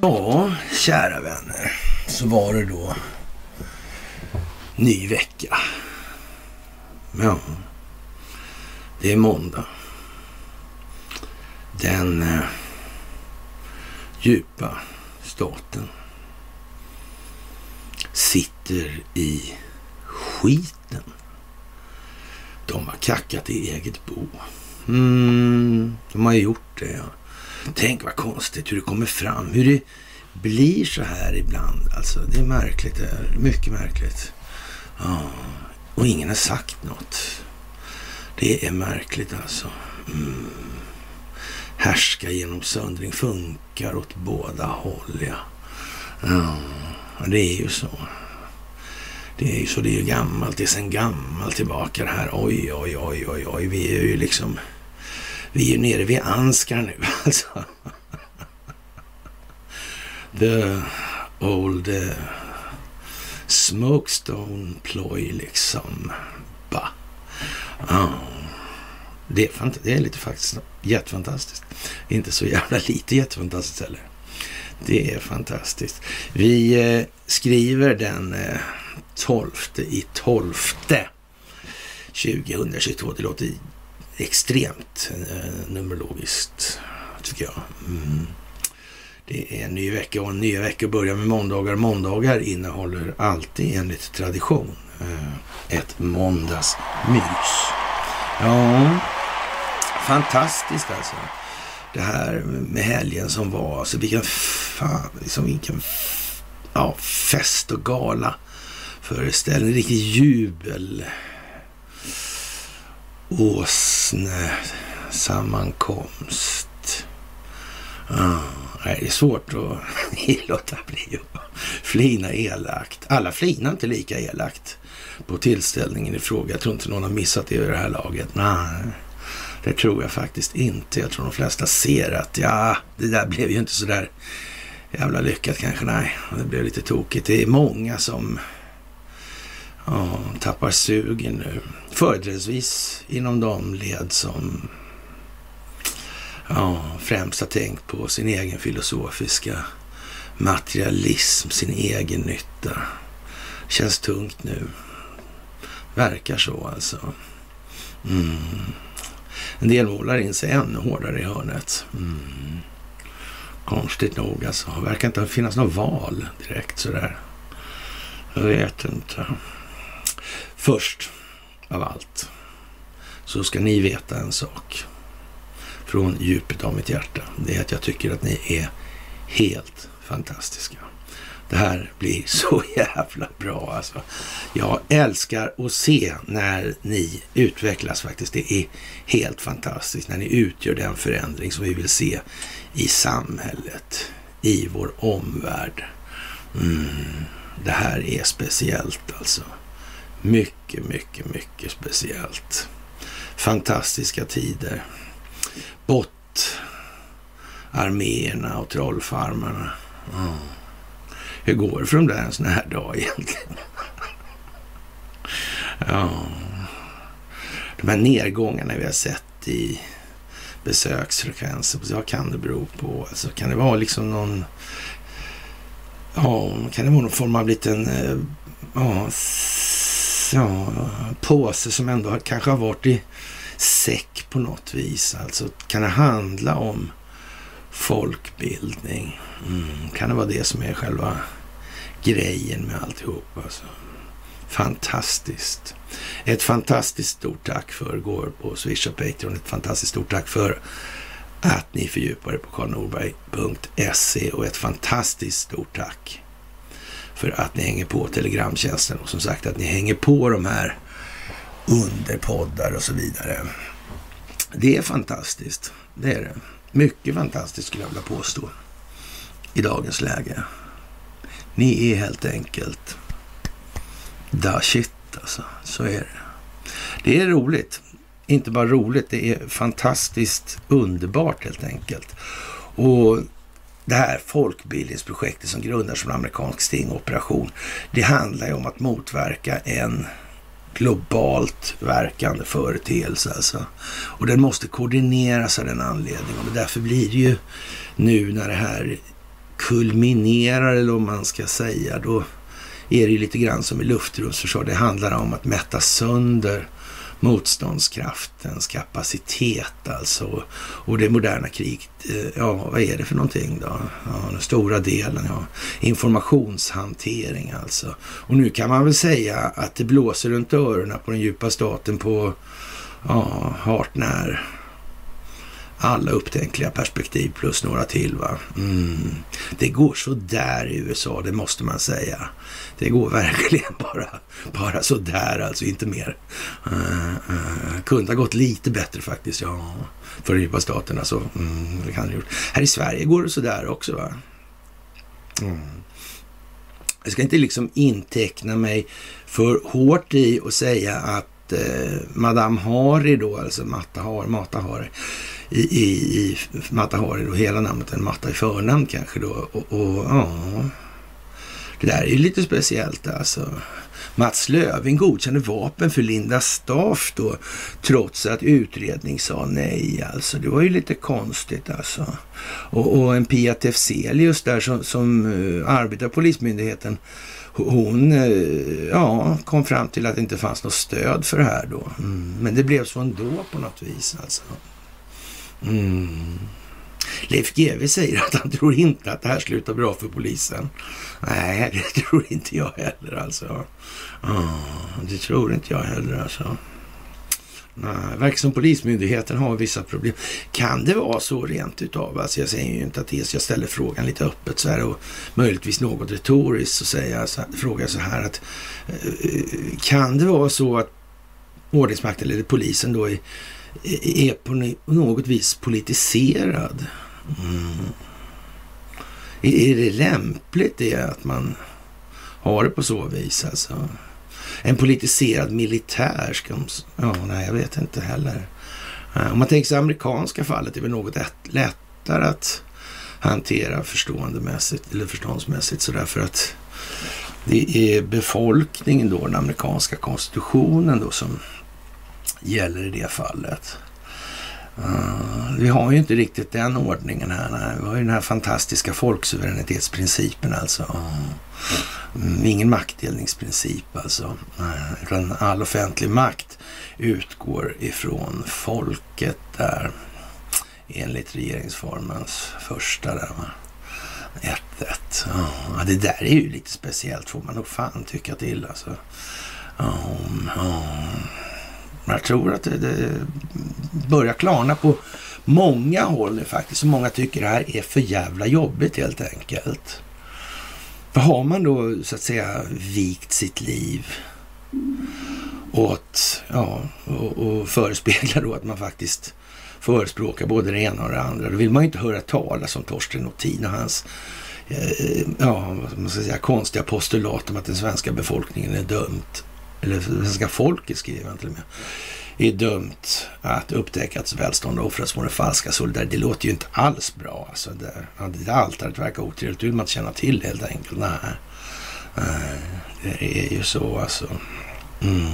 Ja, kära vänner, så var det då ny vecka. Ja, det är måndag. Den eh, djupa staten sitter i skiten. De har kackat i eget bo. Mm, de har gjort det. Ja. Tänk vad konstigt hur det kommer fram. Hur det blir så här ibland. Alltså, det är märkligt. Det är mycket märkligt. Ja. Och ingen har sagt något. Det är märkligt alltså. Mm. Härska genom söndring funkar åt båda håll, ja. ja. Det är ju så. Det är ju så, det är ju gammalt. Det är sen gammalt tillbaka det här. Oj, oj, oj, oj, oj. Vi är ju liksom... Vi är ju nere vid Anskar nu alltså. The old uh, smokestone ploy liksom. Bah. Oh. Det, är det är lite faktiskt jättefantastiskt. Inte så jävla lite jättefantastiskt heller. Det är fantastiskt. Vi eh, skriver den eh, 12 i 12 2022. Det låter extremt eh, numerologiskt, tycker jag. Mm. Det är en ny vecka och en ny vecka börjar med måndagar. Måndagar innehåller alltid enligt tradition eh, ett måndagsmys. Ja, fantastiskt alltså. Det här med helgen som var, alltså vilken fan, liksom vilken ja, fest och gala föreställning, riktigt jubel. Åsne sammankomst. Ah, nej, det är svårt att låta bli att flina elakt. Alla flinar inte lika elakt på tillställningen i fråga. Jag tror inte någon har missat det i det här laget. Nej, det tror jag faktiskt inte. Jag tror de flesta ser att ja, det där blev ju inte så där jävla lyckat kanske. Nej, det blev lite tokigt. Det är många som ja, tappar sugen nu. Företrädesvis inom de led som ja, främst har tänkt på sin egen filosofiska materialism, sin egen nytta. Känns tungt nu. Verkar så alltså. Mm. En del målar in sig ännu hårdare i hörnet. Mm. Konstigt nog alltså. Verkar inte finnas något val direkt sådär. Jag vet inte. Först av allt så ska ni veta en sak från djupet av mitt hjärta. Det är att jag tycker att ni är helt fantastiska. Det här blir så jävla bra alltså. Jag älskar att se när ni utvecklas faktiskt. Det är helt fantastiskt när ni utgör den förändring som vi vill se i samhället, i vår omvärld. Mm, det här är speciellt alltså. Mycket, mycket, mycket speciellt. Fantastiska tider. Bott arméerna och trollfarmarna. Mm. Hur går det för dem där en sån här dag egentligen? ja. De här nedgångarna vi har sett i besöksfrekvenser, vad kan det bero på? Alltså, kan det vara liksom någon... Ja, kan det vara någon form av liten... Eh, ja, ja, påse som ändå kanske har varit i säck på något vis. Alltså kan det handla om folkbildning? Mm, kan det vara det som är själva grejen med alltihop? Alltså. Fantastiskt. Ett fantastiskt stort tack för går på Swish och Patreon. Ett fantastiskt stort tack för att ni fördjupar er på karlnorberg.se och ett fantastiskt stort tack för att ni hänger på Telegramtjänsten och som sagt att ni hänger på de här underpoddar och så vidare. Det är fantastiskt. Det är det. Mycket fantastiskt skulle jag vilja påstå i dagens läge. Ni är helt enkelt da shit alltså. Så är det. Det är roligt. Inte bara roligt, det är fantastiskt underbart helt enkelt. Och det här folkbildningsprojektet som grundas som en amerikansk stingoperation, det handlar ju om att motverka en globalt verkande företeelse alltså. Och den måste koordineras av den anledningen. Och därför blir det ju nu när det här kulminerar, eller om man ska säga, då är det ju lite grann som i luftrumsförsvar. Det handlar om att mätta sönder motståndskraftens kapacitet alltså. Och det moderna kriget, eh, ja vad är det för någonting då? Ja, den stora delen, ja. Informationshantering alltså. Och nu kan man väl säga att det blåser runt öronen på den djupa staten på, ja, hart när alla upptänkliga perspektiv plus några till. Va? Mm. Det går så där i USA, det måste man säga. Det går verkligen bara, bara sådär alltså, inte mer. Uh, uh, kunde ha gått lite bättre faktiskt, ja. För de djupa staterna så. Mm, det kan det gjort. Här i Sverige går det sådär också. va. Mm. Jag ska inte liksom inteckna mig för hårt i och säga att eh, Madame Hari då, alltså Mata Harry. Mata Hari, i, i, i Mata Hari då, hela namnet, en Matta i förnamn kanske då. Och, och ja, det där är ju lite speciellt alltså. Mats Löfving godkände vapen för Linda Staff då, trots att utredning sa nej. Alltså, det var ju lite konstigt alltså. Och, och en Pia Tefselius där som, som uh, arbetar på Polismyndigheten, hon uh, ja, kom fram till att det inte fanns något stöd för det här då. Mm. Men det blev så ändå på något vis alltså. Mm. Leif GW säger att han tror inte att det här slutar bra för polisen. Nej, det tror inte jag heller alltså. Oh, det tror inte jag heller alltså. Nej, verkar som Polismyndigheten har vissa problem. Kan det vara så rent utav? Alltså jag säger ju inte att det är, så. jag ställer frågan lite öppet så här och möjligtvis något retoriskt så säger jag så här, frågar jag så här att eh, eh, kan det vara så att ordningsmakten eller polisen då är, är på något vis politiserad? Mm. Är det lämpligt det att man har det på så vis alltså? En politiserad militär ska Ja, nej, jag vet inte heller. Eh, om man tänker sig amerikanska fallet är det något lättare att hantera förståendemässigt eller förståndsmässigt sådär för att det är befolkningen då, den amerikanska konstitutionen då som gäller i det fallet. Uh, vi har ju inte riktigt den ordningen här. Nej. Vi har ju den här fantastiska folksuveränitetsprincipen alltså. Uh, ingen maktdelningsprincip alltså. Utan all offentlig makt utgår ifrån folket där. Enligt regeringsformens första där va. 1-1. Ja, det där är ju lite speciellt får man nog fan tycka till alltså. Um, um. Jag tror att det, det börjar klarna på många håll nu faktiskt. Och många tycker det här är för jävla jobbigt helt enkelt. För har man då så att säga vikt sitt liv åt, ja, och, och förespeglar då att man faktiskt förespråkar både det ena och det andra. Då vill man ju inte höra talas om Torsten Nothin och hans eh, ja, vad man ska säga, konstiga postulat om att den svenska befolkningen är dömt eller svenska folket skriver han till och med, är dömt att upptäcka att välstånd och offras på den falska solidaritet. Det låter ju inte alls bra. Alltså det, det altaret verkar otrevligt. Det vill man inte känna till helt enkelt. Nej, det är ju så alltså. Mm.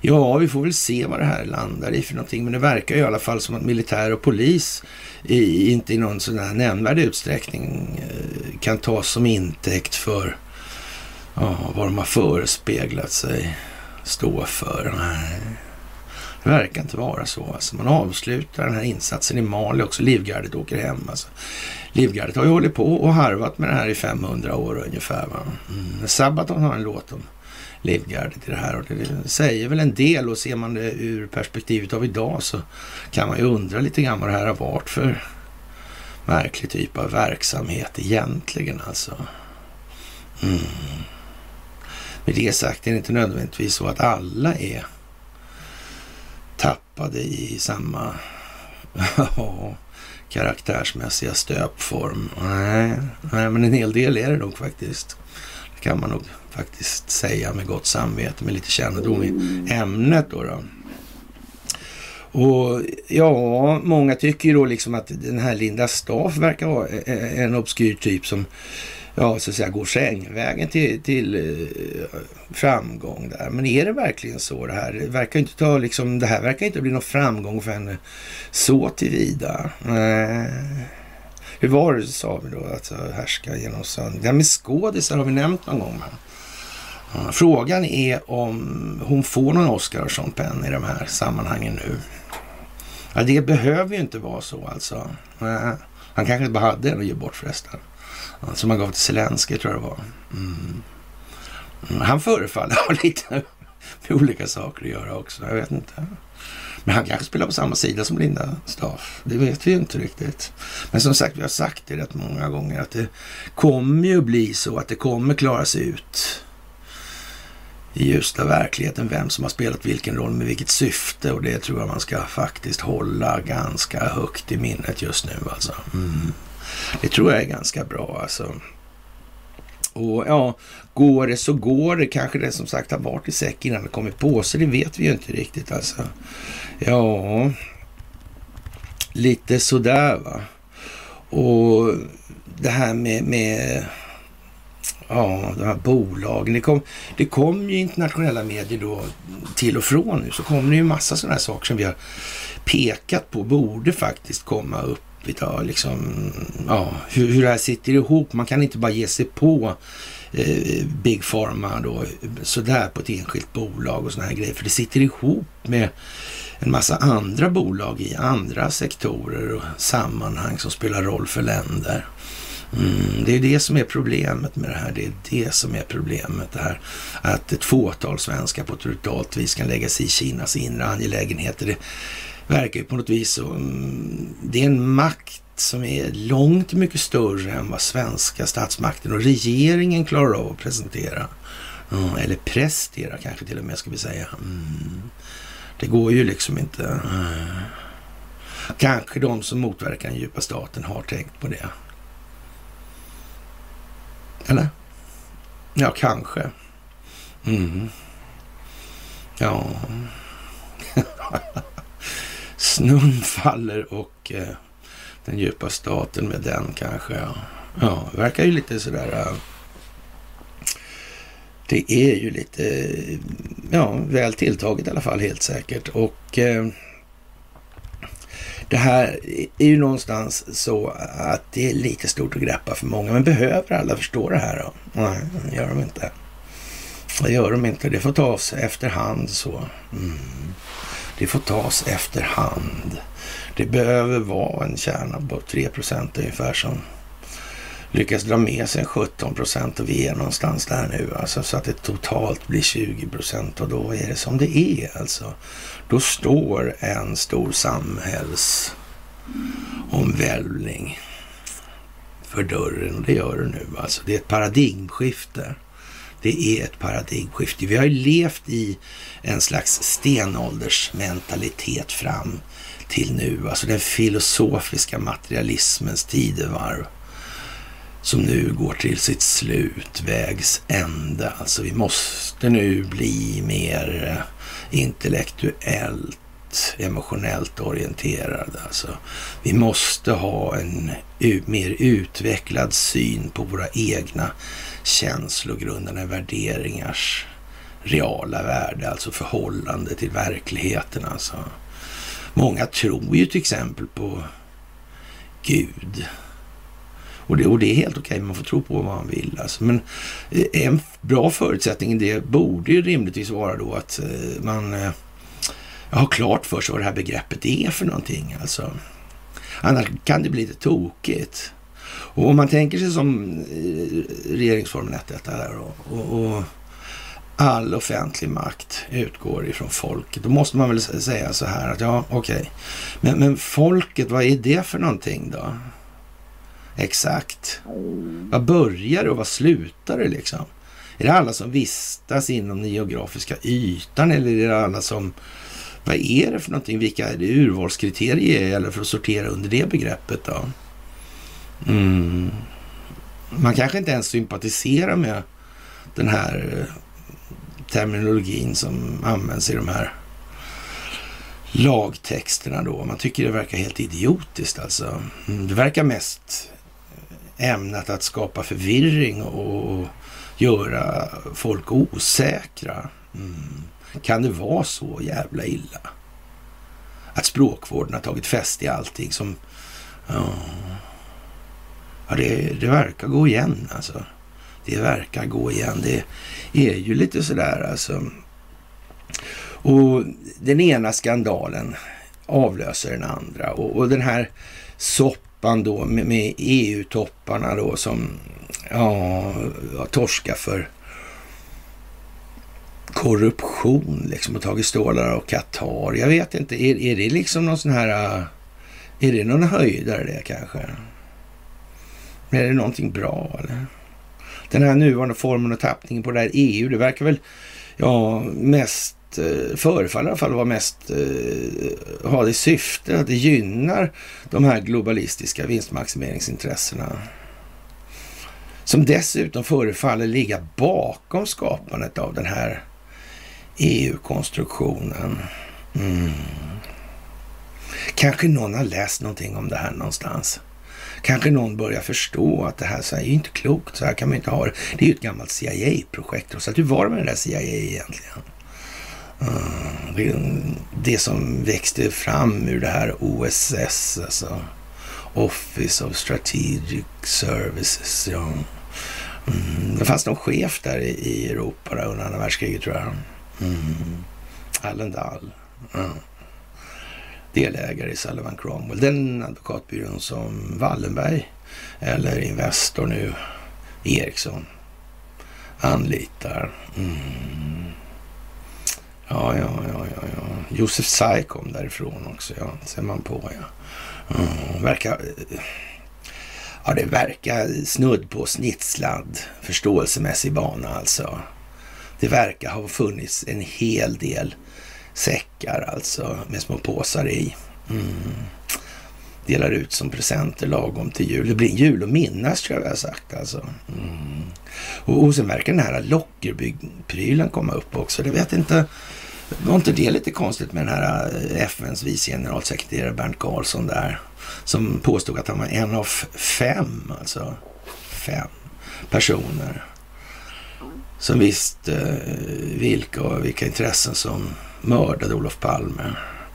Ja, vi får väl se vad det här landar i för någonting. Men det verkar ju i alla fall som att militär och polis i, inte i någon sån här nämnvärd utsträckning eh, kan tas som intäkt för Ja, vad de har förespeglat sig stå för. Nej, det verkar inte vara så. Alltså, man avslutar den här insatsen i Mali också. Livgardet åker hem. Alltså. Livgardet har ju hållit på och harvat med det här i 500 år ungefär. Va? Mm. Sabaton har en låt om Livgardet i det här och det säger väl en del och ser man det ur perspektivet av idag så kan man ju undra lite grann vad det här har varit för märklig typ av verksamhet egentligen alltså. Mm. Med det sagt är det inte nödvändigtvis så att alla är tappade i samma karaktärsmässiga stöpform. Nej, nej, men en hel del är det nog faktiskt. Det kan man nog faktiskt säga med gott samvete, med lite kännedom i ämnet då. då. Och ja, många tycker ju då liksom att den här Linda Staff verkar vara eh, eh, en obskyr typ som ja, så att säga, går sängvägen till, till eh, framgång där. Men är det verkligen så det här? Det verkar inte ta liksom, det här verkar inte bli någon framgång för henne så tillvida. Nej. Eh, hur var det, sa vi då, att eh, härska genom sönder? Det här med skådisar har vi nämnt någon gång. Men. Frågan är om hon får någon Oscar och Sean Penn i de här sammanhangen nu. Ja, det behöver ju inte vara så alltså. Han kanske bara hade en att ge bort förresten. Som han gav till Zelenskyj tror jag det var. Mm. Han förefaller ha lite med olika saker att göra också. Jag vet inte. Men han kanske spelar på samma sida som Linda Staff. Det vet vi ju inte riktigt. Men som sagt, vi har sagt det rätt många gånger att det kommer ju bli så att det kommer klaras ut i ljusta verkligheten vem som har spelat vilken roll med vilket syfte och det tror jag man ska faktiskt hålla ganska högt i minnet just nu alltså. Mm. Det tror jag är ganska bra alltså. Och ja, går det så går det. Kanske det som sagt har varit i säck innan det kommit på sig. Det vet vi ju inte riktigt alltså. Ja, lite sådär va. Och det här med, med ja, de här bolagen. Det kom, det kom ju internationella medier då till och från nu. Så kommer det ju massa sådana här saker som vi har pekat på borde faktiskt komma upp idag. Liksom, ja, hur, hur det här sitter ihop. Man kan inte bara ge sig på eh, Big Pharma då sådär på ett enskilt bolag och sådana här grejer. För det sitter ihop med en massa andra bolag i andra sektorer och sammanhang som spelar roll för länder. Mm, det är det som är problemet med det här. Det är det som är problemet. Det här att ett fåtal svenskar på ett brutalt vis kan lägga sig i Kinas inre angelägenheter. Det verkar ju på något vis så. Mm, det är en makt som är långt mycket större än vad svenska statsmakten och regeringen klarar av att presentera. Mm, eller prestera kanske till och med ska vi säga. Mm. Det går ju liksom inte. Mm. Kanske de som motverkar den djupa staten har tänkt på det. Eller? Ja, kanske. Mm. Ja. Snön faller och eh, den djupa staten med den kanske. Ja, ja verkar ju lite sådär. Uh, det är ju lite, ja, väl tilltaget i alla fall helt säkert. Och eh, det här är ju någonstans så att det är lite stort att greppa för många. Men behöver alla förstå det här då? Nej, det gör de inte. Det gör de inte. Det får tas efterhand så. Mm. Det får tas efterhand. Det behöver vara en kärna på 3 procent ungefär som lyckas dra med sig 17 procent och vi är någonstans där nu. Alltså, så att det totalt blir 20 procent och då är det som det är. Alltså. Då står en stor samhällsomvälvning för dörren och det gör det nu. Alltså, det är ett paradigmskifte. Det är ett paradigmskifte. Vi har ju levt i en slags stenåldersmentalitet fram till nu. Alltså den filosofiska materialismens tidevarv som nu går till sitt slut, vägs ände. Alltså vi måste nu bli mer intellektuellt, emotionellt orienterade. Alltså, vi måste ha en mer utvecklad syn på våra egna känslogrundande värderingars reala värde, alltså förhållande till verkligheten. Alltså. Många tror ju till exempel på Gud. Och det, och det är helt okej, okay, man får tro på vad man vill. Alltså. Men eh, en bra förutsättning det borde ju rimligtvis vara då att eh, man eh, har klart för sig vad det här begreppet är för någonting. Alltså. Annars kan det bli lite tokigt. Och om man tänker sig som eh, regeringsformen 1 där och, och, och all offentlig makt utgår ifrån folket. Då måste man väl säga så här att ja, okej. Okay. Men, men folket, vad är det för någonting då? Exakt. Vad börjar det och vad slutar det liksom? Är det alla som vistas inom den geografiska ytan eller är det alla som... Vad är det för någonting? Vilka är det urvalskriterier gäller för att sortera under det begreppet då? Mm. Man kanske inte ens sympatiserar med den här eh, terminologin som används i de här lagtexterna då. Man tycker det verkar helt idiotiskt alltså. Mm, det verkar mest ämnat att skapa förvirring och göra folk osäkra. Mm. Kan det vara så jävla illa? Att språkvården har tagit fäste i allting som... Ja, ja det, det verkar gå igen alltså. Det verkar gå igen. Det är ju lite sådär alltså. Och den ena skandalen avlöser den andra. Och, och den här soppan då med, med EU-topparna då som ja, torskar för korruption liksom och tagit stålar av Qatar. Jag vet inte, är, är det liksom någon sån här... Är det någon höjdare det kanske? Är det någonting bra eller? Den här nuvarande formen och tappningen på det här EU, det verkar väl ja, mest Eh, förefaller i alla fall vara mest eh, ha det syfte att det gynnar de här globalistiska vinstmaximeringsintressena. Som dessutom förefaller ligga bakom skapandet av den här EU-konstruktionen. Mm. Kanske någon har läst någonting om det här någonstans. Kanske någon börjar förstå att det här så här är inte klokt, så här kan man inte ha det. Det är ju ett gammalt CIA-projekt. Så hur var det med det där CIA egentligen? Det, det, som växte fram ur det här OSS, alltså Office of Strategic Services. Ja. Mm, det fanns någon chef där i, i Europa under andra världskriget tror jag. Mm. Allendal. Mm. Delägare i Sullivan Cromwell. Den advokatbyrån som Wallenberg eller Investor nu, Ericsson, anlitar. Mm. Ja, ja, ja, ja, ja. Josef Tsai kom därifrån också, ja. Ser man på, ja. Mm. Verkar... Ja, det verkar snudd på snitslad förståelsemässig bana alltså. Det verkar ha funnits en hel del säckar alltså med små påsar i. Mm. Delar ut som presenter lagom till jul. Det blir en jul att minnas tror jag vi har sagt alltså. Mm. Och, och sen verkar den här Lockerby-prylen komma upp också. Det vet inte. Var inte det lite konstigt med den här eh, FNs vice generalsekreterare Bernt Karlsson där? Som påstod att han var en av fem, alltså fem personer som visste eh, vilka och vilka intressen som mördade Olof Palme.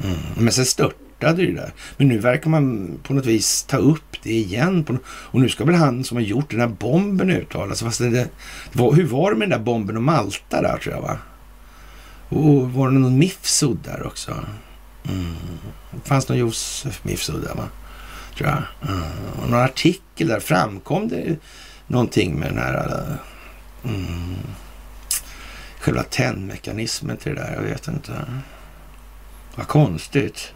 Mm. Men sen störtade det där. Men nu verkar man på något vis ta upp det igen. och nu ska väl han som har gjort den här bomben uttala sig. Fast det, det var, hur var det med den där bomben och Malta där tror jag va? Och var det någon Mifsud där också? Mm. Det fanns någon Josef Mifsud där va? Tror jag. Mm. Och någon artikel där framkom det någonting med den här eh, Mm. Själva tändmekanismen till det där, jag vet inte. Vad konstigt.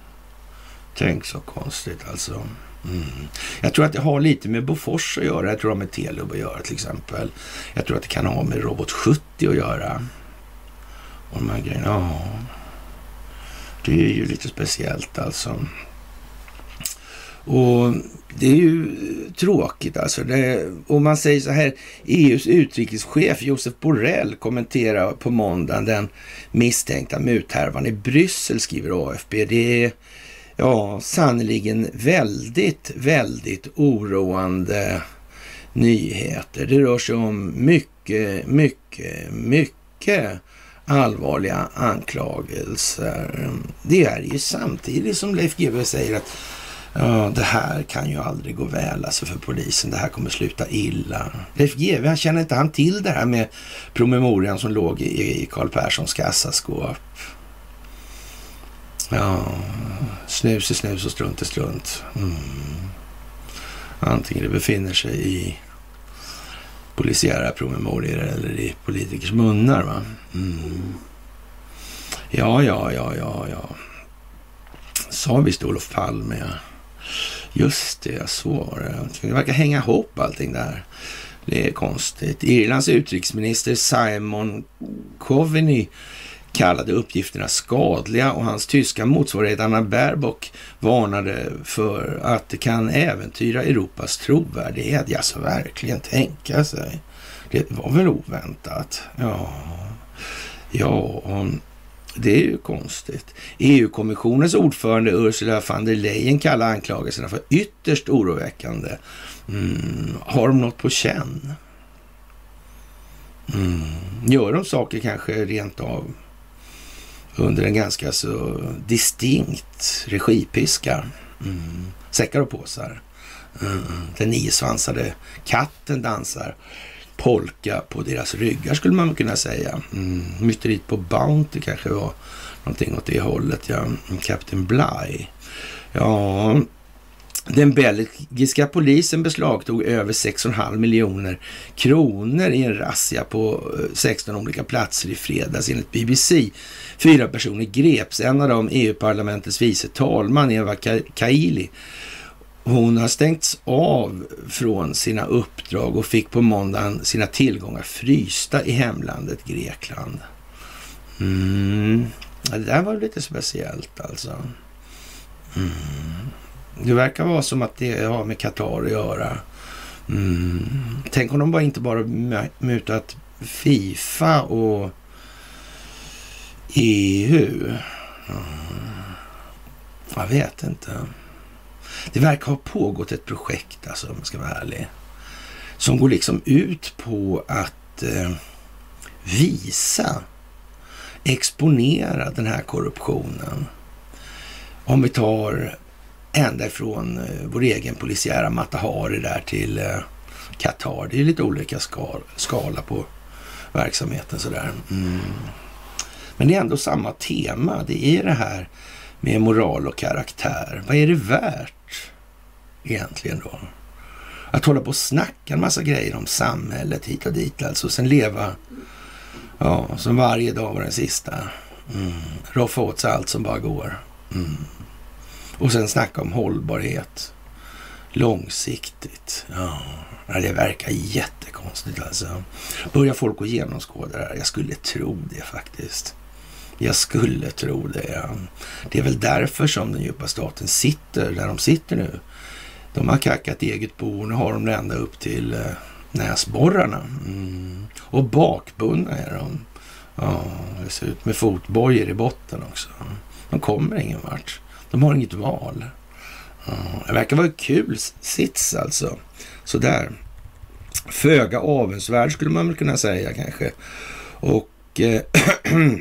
Tänk så konstigt alltså. Mm. Jag tror att det har lite med Bofors att göra. Jag tror det har med Telub att göra till exempel. Jag tror att det kan ha med Robot 70 att göra. Och de här grejerna. Ja, det är ju lite speciellt alltså. Och det är ju tråkigt alltså. Det, om man säger så här, EUs utrikeschef Josef Borrell kommenterar på måndagen den misstänkta muthärvan i Bryssel, skriver AFP. Det är ja, sannerligen väldigt, väldigt oroande nyheter. Det rör sig om mycket, mycket, mycket allvarliga anklagelser. Det är ju samtidigt som Leif GW säger att Ja, det här kan ju aldrig gå väl alltså för polisen. Det här kommer sluta illa. Leif GW, han känner inte han till det här med promemorian som låg i Karl Perssons kassaskåp? Ja, snus är snus och strunt är strunt. Mm. Antingen det befinner sig i polisiära promemorior eller i politikers munnar. Va? Mm. Ja, ja, ja, ja, ja. Sa visst Olof Palme, ja. Just det, så var det. Det verkar hänga ihop allting där. Det är konstigt. Irlands utrikesminister Simon Coveney kallade uppgifterna skadliga och hans tyska motsvarighet Anna Baerbock varnade för att det kan äventyra Europas trovärdighet. Ja, så verkligen tänka sig. Det var väl oväntat. Ja, ja. Det är ju konstigt. EU-kommissionens ordförande Ursula von der Leyen kallar anklagelserna för ytterst oroväckande. Mm. Har de något på känn? Mm. Gör de saker kanske rent av under en ganska så distinkt regipiska? Mm. Säckar och påsar. Mm. Den niosvansade katten dansar polka på deras ryggar skulle man kunna säga. Mm. Myteriet på Bounty kanske var någonting åt det hållet. Ja. Captain Bly. Ja, den belgiska polisen beslagtog över 6,5 miljoner kronor i en razzia på eh, 16 olika platser i fredags enligt BBC. Fyra personer greps, en av dem EU-parlamentets vice talman Eva Kaili hon har stängts av från sina uppdrag och fick på måndagen sina tillgångar frysta i hemlandet Grekland. Mm. Det där var lite speciellt alltså. Mm. Det verkar vara som att det har med Qatar att göra. Mm. Tänk om de bara inte bara mutat Fifa och EU. Mm. Jag vet inte. Det verkar ha pågått ett projekt, alltså, om jag ska vara ärlig, som går liksom ut på att eh, visa, exponera den här korruptionen. Om vi tar ända ifrån eh, vår egen polisiära Matahari där till eh, Qatar. Det är lite olika skal, skala på verksamheten sådär. Mm. Men det är ändå samma tema. Det är det här med moral och karaktär. Vad är det värt egentligen då? Att hålla på och snacka en massa grejer om samhället hit och dit alltså. Sen leva ja, som varje dag var den sista. Mm. Roffa åt sig allt som bara går. Mm. Och sen snacka om hållbarhet. Långsiktigt. Ja, det verkar jättekonstigt alltså. Börjar folk att genomskåda det här? Jag skulle tro det faktiskt. Jag skulle tro det. Ja. Det är väl därför som den djupa staten sitter där de sitter nu. De har kackat eget bo. Nu har de det ända upp till eh, näsborrarna. Mm. Och bakbundna är de. Ja, det ser ut med fotbojor i botten också. De kommer ingen vart. De har inget val. Ja, det verkar vara en kul sits alltså. Sådär. Föga avundsvärd skulle man väl kunna säga kanske. Och eh,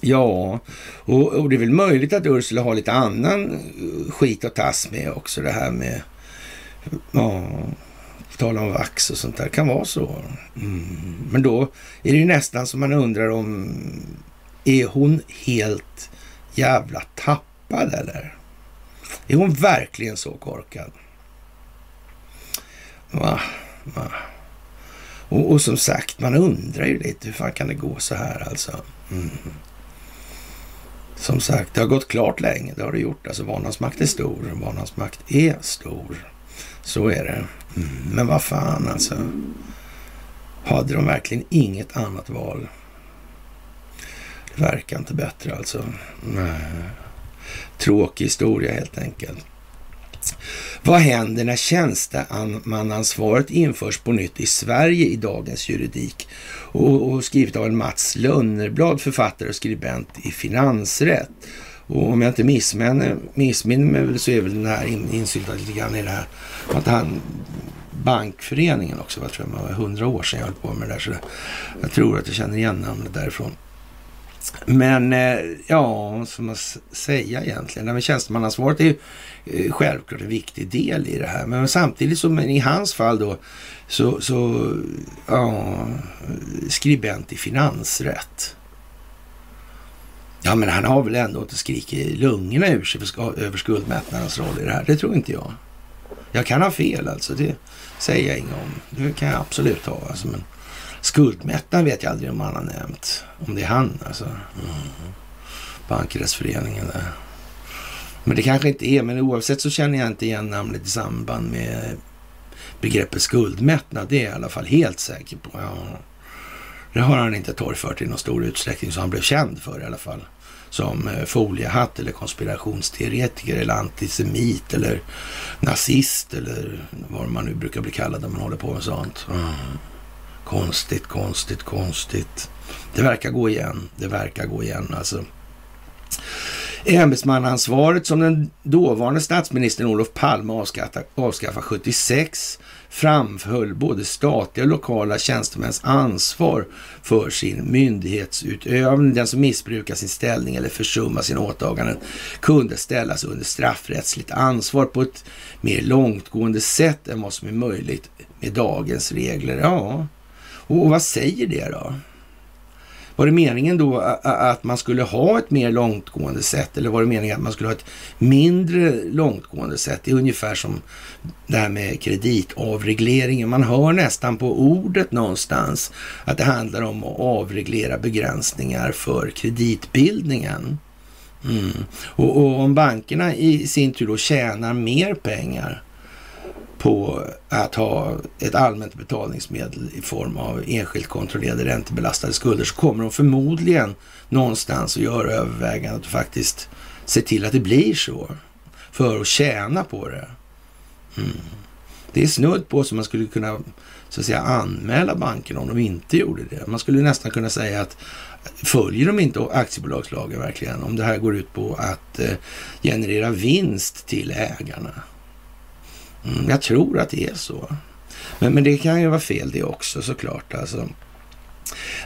Ja, och, och, det är väl möjligt att Ursula har lite annan eh, skit att tas med också. Det här med, ja, tala om vax och sånt där. Det kan vara så. Mm. Men då är det ju nästan som man undrar om, är hon helt jävla tappad eller? Är hon verkligen så korkad? Va? Va? Och, och, som sagt, man undrar ju lite hur fan kan det gå så här alltså? Mm. Som sagt, det har gått klart länge. Det har det gjort. Alltså vanans makt är stor. Vanans makt är stor. Så är det. Mm. Men vad fan alltså. Hade de verkligen inget annat val? Det verkar inte bättre alltså. Nej. Tråkig historia helt enkelt. Vad händer när tjänstemannaansvaret införs på nytt i Sverige i dagens juridik? Och, och skrivet av en Mats Lönnerblad, författare och skribent i finansrätt. Och om jag inte missminner mig så är väl den här insyltad lite grann i det här att han Bankföreningen också, vad tror jag, var hundra år sedan jag höll på med det där. Så jag tror att jag känner igen namnet därifrån. Men eh, ja, vad ska man säga egentligen? Nej, men tjänstemannaansvaret är ju eh, självklart en viktig del i det här. Men samtidigt som i hans fall då så, så ja, skribent i finansrätt. Ja, men han har väl ändå inte skrikit lungorna ur sig över skuldmättnadens roll i det här. Det tror inte jag. Jag kan ha fel alltså. Det säger jag inget om. Det kan jag absolut ha. Alltså, men Skuldmättnad vet jag aldrig om han har nämnt. Om det är han alltså. Mm. Bankrättsföreningen där. Men det kanske inte är, men oavsett så känner jag inte igen namnet i samband med begreppet skuldmättnad. Det är jag i alla fall helt säker på. Ja. Det har han inte torgfört i någon stor utsträckning som han blev känd för i alla fall. Som eh, foliehatt eller konspirationsteoretiker eller antisemit eller nazist eller vad man nu brukar bli kallad när man håller på med sånt. Mm Konstigt, konstigt, konstigt. Det verkar gå igen. Det verkar gå igen alltså. Ämbetsmannaansvaret som den dåvarande statsministern Olof Palme avskaffade 76 framhöll både statliga och lokala tjänstemäns ansvar för sin myndighetsutövning. Den som missbrukar sin ställning eller försummar sina åtaganden kunde ställas under straffrättsligt ansvar på ett mer långtgående sätt än vad som är möjligt med dagens regler. Ja, och vad säger det då? Var det meningen då att man skulle ha ett mer långtgående sätt eller var det meningen att man skulle ha ett mindre långtgående sätt? Det är ungefär som det här med kreditavregleringen. Man hör nästan på ordet någonstans att det handlar om att avreglera begränsningar för kreditbildningen. Mm. Och, och om bankerna i sin tur då tjänar mer pengar på att ha ett allmänt betalningsmedel i form av enskilt kontrollerade räntebelastade skulder så kommer de förmodligen någonstans att göra övervägandet och faktiskt se till att det blir så för att tjäna på det. Mm. Det är snudd på som man skulle kunna så att säga, anmäla bankerna om de inte gjorde det. Man skulle nästan kunna säga att följer de inte aktiebolagslagen verkligen? Om det här går ut på att eh, generera vinst till ägarna. Mm, jag tror att det är så. Men, men det kan ju vara fel det också såklart. Alltså.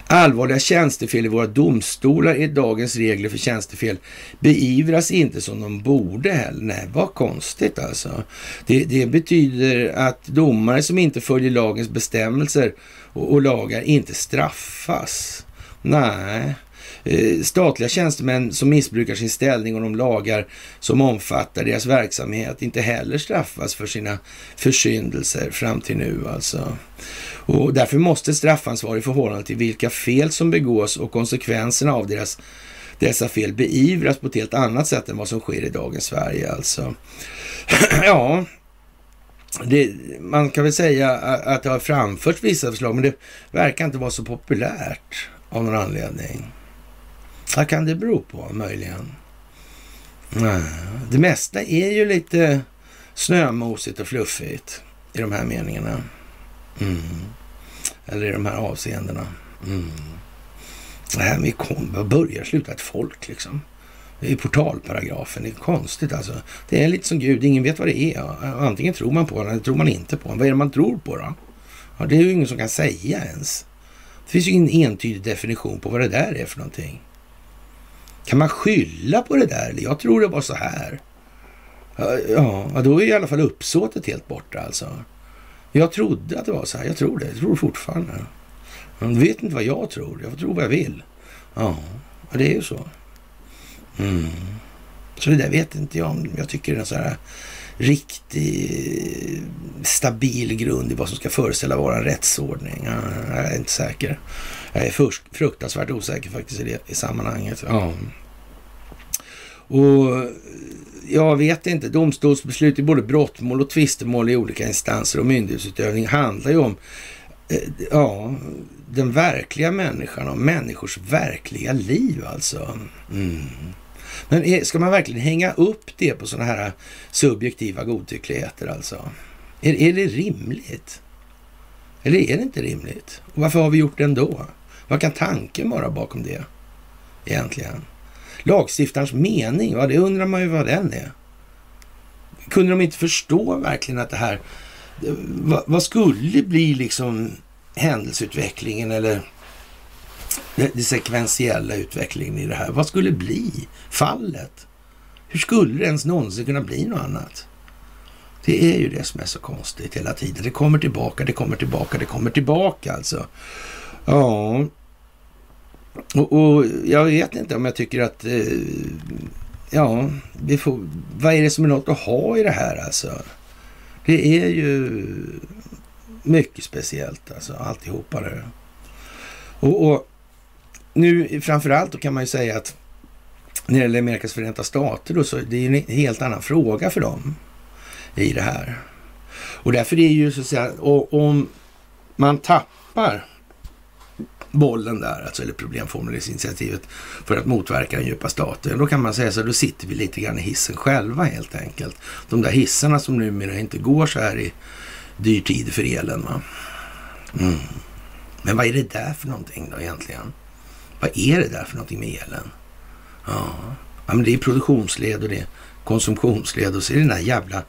Allvarliga tjänstefel i våra domstolar i dagens regler för tjänstefel beivras inte som de borde heller. Nej, vad konstigt alltså. Det, det betyder att domare som inte följer lagens bestämmelser och, och lagar inte straffas. Nej, Eh, statliga tjänstemän som missbrukar sin ställning och de lagar som omfattar deras verksamhet inte heller straffas för sina försyndelser fram till nu alltså. Och därför måste straffansvar i förhållande till vilka fel som begås och konsekvenserna av deras, dessa fel beivras på ett helt annat sätt än vad som sker i dagens Sverige alltså. ja, det, man kan väl säga att det har framförts vissa förslag, men det verkar inte vara så populärt av någon anledning. Vad kan det bero på möjligen? Det mesta är ju lite snömosigt och fluffigt i de här meningarna. Mm. Eller i de här avseendena. Mm. Det här med vad börjar sluta ett folk liksom. Det är portalparagrafen. Det är konstigt alltså. Det är lite som Gud. Ingen vet vad det är. Antingen tror man på den eller tror man inte på den. Vad är det man tror på då? Ja, det är ju ingen som kan säga ens. Det finns ju ingen entydig definition på vad det där är för någonting. Kan man skylla på det där? Jag tror det var så här. Ja, då är i alla fall uppsåtet helt borta alltså. Jag trodde att det var så här. Jag tror det. Jag tror fortfarande. Men vet inte vad jag tror. Jag tror vad jag vill. Ja, det är ju så. Mm. Så det där vet inte jag om. Jag tycker det är en så här riktig stabil grund i vad som ska föreställa vara en rättsordning. Jag är inte säker. Jag är fruktansvärt osäker faktiskt i det i sammanhanget. Ja. Och jag vet inte, domstolsbeslut i både brottmål och tvistemål i olika instanser och myndighetsutövning handlar ju om eh, ja, den verkliga människan och människors verkliga liv alltså. Mm. Men ska man verkligen hänga upp det på sådana här subjektiva godtyckligheter alltså? Är, är det rimligt? Eller är det inte rimligt? Och varför har vi gjort det ändå? Vad kan tanken vara bakom det egentligen? Lagstiftarens mening, ja, det undrar man ju vad den är. Kunde de inte förstå verkligen att det här, vad, vad skulle bli liksom händelseutvecklingen eller den sekventiella utvecklingen i det här? Vad skulle bli fallet? Hur skulle det ens någonsin kunna bli något annat? Det är ju det som är så konstigt hela tiden. Det kommer tillbaka, det kommer tillbaka, det kommer tillbaka alltså. Ja, och, och jag vet inte om jag tycker att... Eh, ja, vi får, vad är det som är något att ha i det här alltså? Det är ju mycket speciellt alltså, alltihopa det. Och, och nu framförallt då kan man ju säga att när det gäller Amerikas förenta stater då, så det är ju en helt annan fråga för dem i det här. Och därför är det ju så att säga, om man tappar bollen där, alltså, eller problemformuleringsinitiativet för att motverka den djupa staten. Då kan man säga så då sitter vi lite grann i hissen själva helt enkelt. De där hissarna som numera inte går så här i dyr tid för elen. Va? Mm. Men vad är det där för någonting då egentligen? Vad är det där för någonting med elen? Ja, ja men det är produktionsled och det är konsumtionsled och så är det den där jävla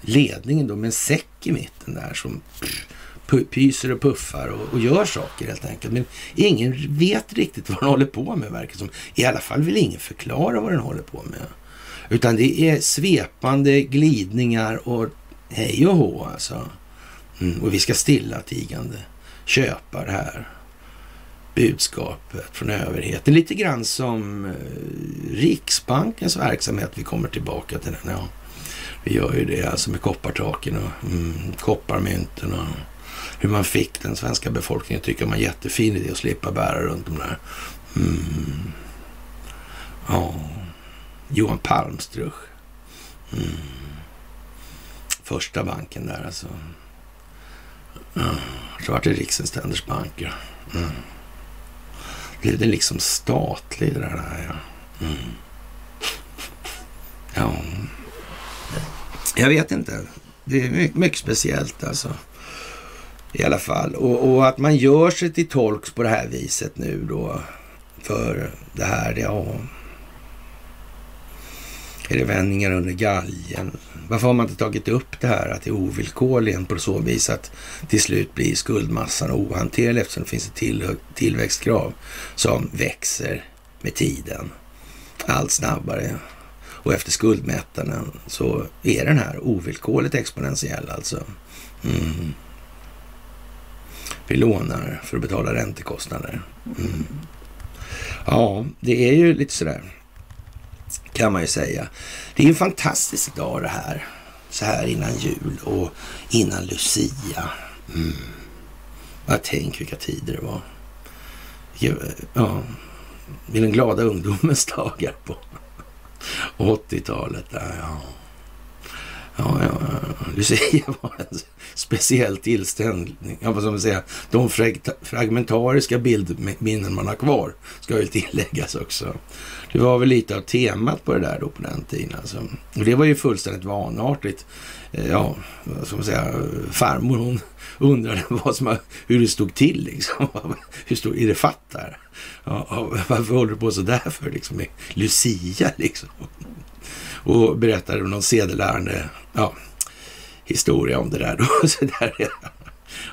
ledningen då med en säck i mitten där som pyser och puffar och, och, gör saker helt enkelt. Men ingen vet riktigt vad den håller på med verkar som. I alla fall vill ingen förklara vad den håller på med. Utan det är svepande glidningar och hej och hå alltså. Mm, och vi ska stilla tigande köpa det här budskapet från överheten. Lite grann som eh, Riksbankens verksamhet. Vi kommer tillbaka till den. Ja, vi gör ju det alltså med koppartaken och mm, kopparmynten och hur man fick den svenska befolkningen tycka man jättefin idé att slippa bära runt de där. Mm. Ja, Johan Palmstruch. Mm. Första banken där alltså. Mm. så vart det Riksens banker. Mm. Blev det liksom statlig det där? Ja. Mm. ja. Jag vet inte. Det är mycket, mycket speciellt alltså. I alla fall. Och, och, att man gör sig till tolks på det här viset nu då. För det här, ja. Är det vändningar under galgen? Varför har man inte tagit upp det här att det är ovillkorligen på så vis att till slut blir skuldmassan ohanterlig eftersom det finns ett till, tillväxtkrav som växer med tiden allt snabbare. Och efter skuldmättnaden så är den här ovillkorligt exponentiell alltså. Mm. Vi lånar för att betala räntekostnader. Mm. Ja, det är ju lite sådär kan man ju säga. Det är en fantastisk dag det här. Så här innan jul och innan Lucia. Mm. Jag tänk vilka tider det var. Ja, i den glada ungdomens dagar på 80-talet. Ja. Ja, ja, Lucia var en speciell tillställning. Ja, vad ska man säga? De fragmentariska bildminnen man har kvar ska väl tilläggas också. Det var väl lite av temat på det där då på den tiden. Alltså. Och det var ju fullständigt vanartigt. Eh, ja, vad ska man säga? Farmor hon undrade vad som, hur det stod till liksom. Hur stod, är det fatt där? Ja, varför håller du på sådär för liksom med Lucia liksom? Och berättade någon sedelärande ja, historia om det där. Då. Så där ja,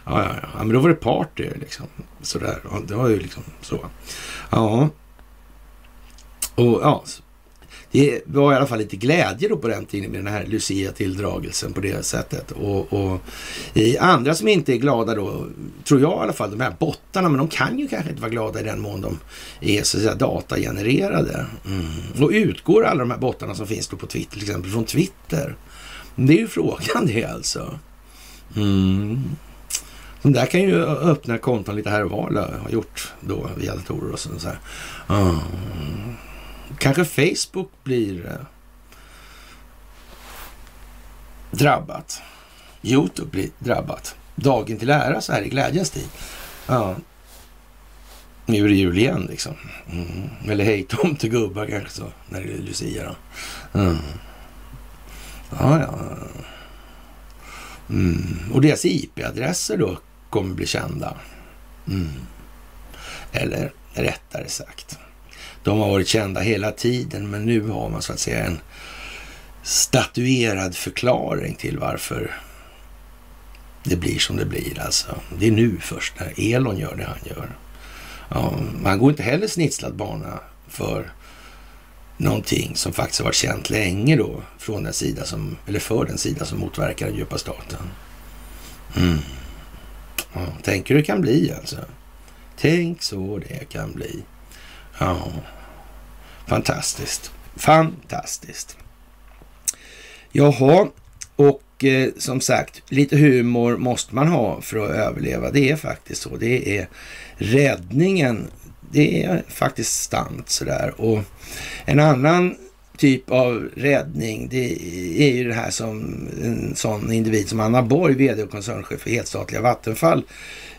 ja, ja, men då var det party liksom. Sådär. Det var ju liksom så. Ja. Och ja, det var i alla fall lite glädje då på den tiden med den här Lucia-tilldragelsen på det sättet. Och, och andra som inte är glada då, tror jag i alla fall, de här bottarna, men de kan ju kanske inte vara glada i den mån de är så att säga datagenererade. Mm. Och utgår alla de här bottarna som finns då på Twitter, till exempel från Twitter? Det är ju frågan det alltså. Mm. De där kan ju öppna konton lite här och var, har gjort då via datorer och så. här. Mm. Kanske Facebook blir eh, drabbat. Youtube blir drabbat. Dagen till ära så här i glädjens tid. Ja. Nu är det jul igen liksom. Mm. Eller hej tomtegubbar kanske så, när det är Lucia då. Mm. Ja, ja. Mm. Och deras IP-adresser då kommer bli kända. Mm. Eller rättare sagt, de har varit kända hela tiden, men nu har man så att säga en statuerad förklaring till varför det blir som det blir. Alltså. Det är nu först när Elon gör det han gör. Ja, han går inte heller snitslad bana för någonting som faktiskt har varit känt länge då från den sida som, eller för den sida som motverkar den djupa staten. Mm. Ja, tänk hur det kan bli alltså. Tänk så det kan bli. Ja. Fantastiskt. Fantastiskt. Jaha, och eh, som sagt, lite humor måste man ha för att överleva. Det är faktiskt så. Det är räddningen. Det är faktiskt sant sådär. Och en annan typ av räddning, det är ju det här som en sån individ som Anna Borg, vd och koncernchef för helstatliga Vattenfall,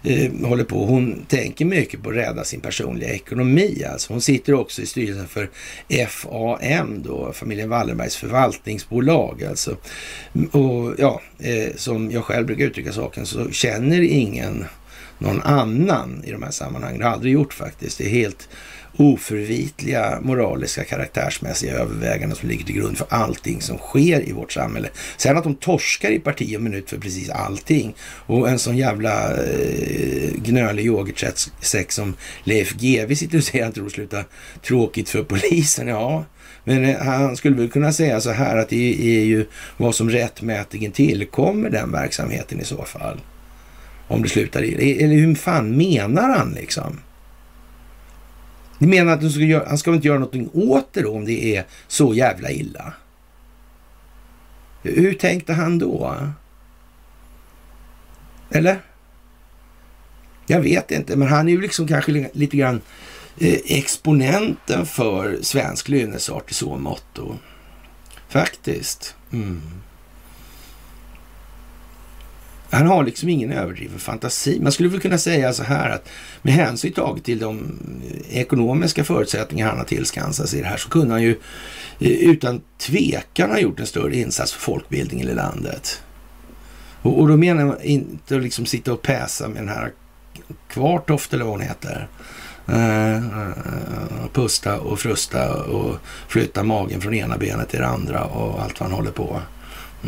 eh, håller på. Hon tänker mycket på att rädda sin personliga ekonomi. Alltså. Hon sitter också i styrelsen för FAM, då, familjen Wallenbergs förvaltningsbolag. Alltså. Och ja, eh, som jag själv brukar uttrycka saken så känner ingen någon annan i de här sammanhangen. Det har aldrig gjort faktiskt. Det är helt oförvitliga moraliska karaktärsmässiga överväganden som ligger till grund för allting som sker i vårt samhälle. Sen att de torskar i parti och minut för precis allting och en sån jävla eh, gnölig yoghurtsäck som Leif GW sitter och säger att det sluta tråkigt för polisen. Ja, men eh, han skulle väl kunna säga så här att det är ju vad som rättmätigen tillkommer den verksamheten i så fall. Om det slutar i... Eller hur fan menar han liksom? Ni menar att ska göra, han ska inte göra någonting åt det då om det är så jävla illa? Hur tänkte han då? Eller? Jag vet inte, men han är ju liksom kanske lite grann eh, exponenten för svensk lynnesart i så mått. Faktiskt. Mm. Han har liksom ingen överdriven fantasi. Man skulle väl kunna säga så här att med hänsyn taget till de ekonomiska förutsättningar han har tillskansat sig i det här så kunde han ju eh, utan tvekan ha gjort en större insats för folkbildningen i landet. Och, och då menar jag inte att liksom sitta och päsa med den här Kvartoft eller vad hon heter. Uh, pusta och frusta och flytta magen från ena benet till det andra och allt vad han håller på.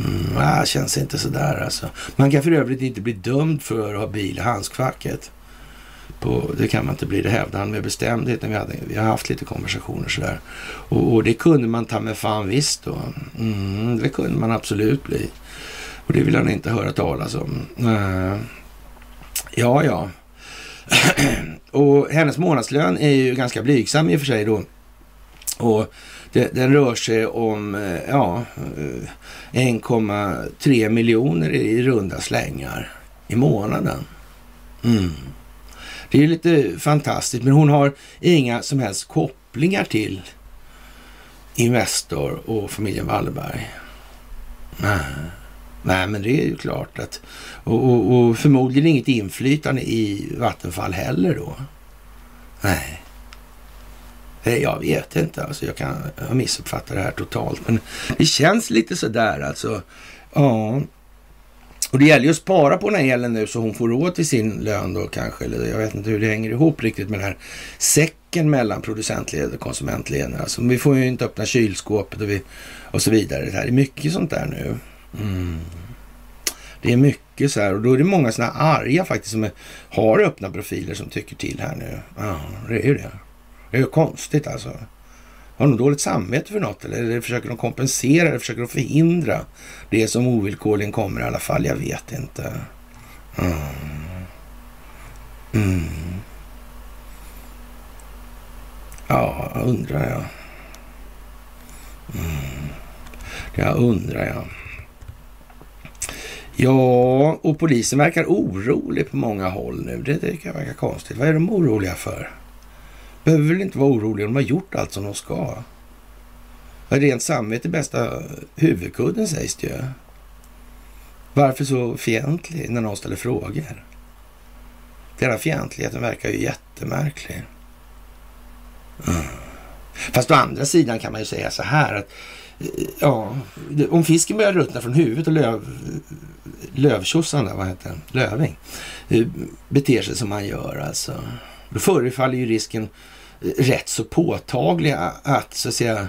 Mm, ah, känns inte sådär alltså. Man kan för övrigt inte bli dömd för att ha bil i handskfacket. På, det kan man inte bli, det hävdade han med bestämdhet när vi, hade, vi har haft lite konversationer sådär. Och, och det kunde man ta med fan visst då. Mm, det kunde man absolut bli. Och det vill han inte höra talas om. Uh, ja, ja. och hennes månadslön är ju ganska blygsam i och för sig då. Och det, den rör sig om eh, ja, eh, 1,3 miljoner i runda slängar i månaden. Mm. Det är lite fantastiskt, men hon har inga som helst kopplingar till Investor och familjen Wallenberg. Nej. Nej, men det är ju klart att... Och, och, och förmodligen inget inflytande i Vattenfall heller då. Nej. Eh, jag vet inte, alltså jag kan ha missuppfattat det här totalt. Men det känns lite sådär alltså. Ja. Och det gäller ju att spara på den här elen nu så hon får råd till sin lön då kanske. Eller jag vet inte hur det hänger ihop riktigt med den här säcken mellan producentled och konsumentled. Alltså, vi får ju inte öppna kylskåpet och, vi, och så vidare. Det här är mycket sånt där nu. Mm. Det är mycket så här och då är det många sådana arga faktiskt som är, har öppna profiler som tycker till här nu. Ja, det är ju det. Det är ju konstigt alltså. Har de dåligt samvete för något eller, försöker de kompensera eller försöker de förhindra det som ovillkorligen kommer i alla fall? Jag vet inte. Mm. Mm. Ja, undrar jag. Mm. Jag undrar jag. Ja, och polisen verkar orolig på många håll nu. Det tycker jag verkar konstigt. Vad är de oroliga för? Behöver väl inte vara oroliga. De har gjort allt som de ska. Rent samvete bästa huvudkudden sägs det ju. Varför så fientlig när någon ställer frågor? Den här fientligheten verkar ju jättemärklig. Mm. Fast å andra sidan kan man ju säga så här att eh, ja, om fisken börjar ruttna från huvudet och löv, lövtjossan där, vad heter den? Löving, eh, beter sig som man gör alltså. Då förefaller ju risken eh, rätt så påtaglig att så att säga,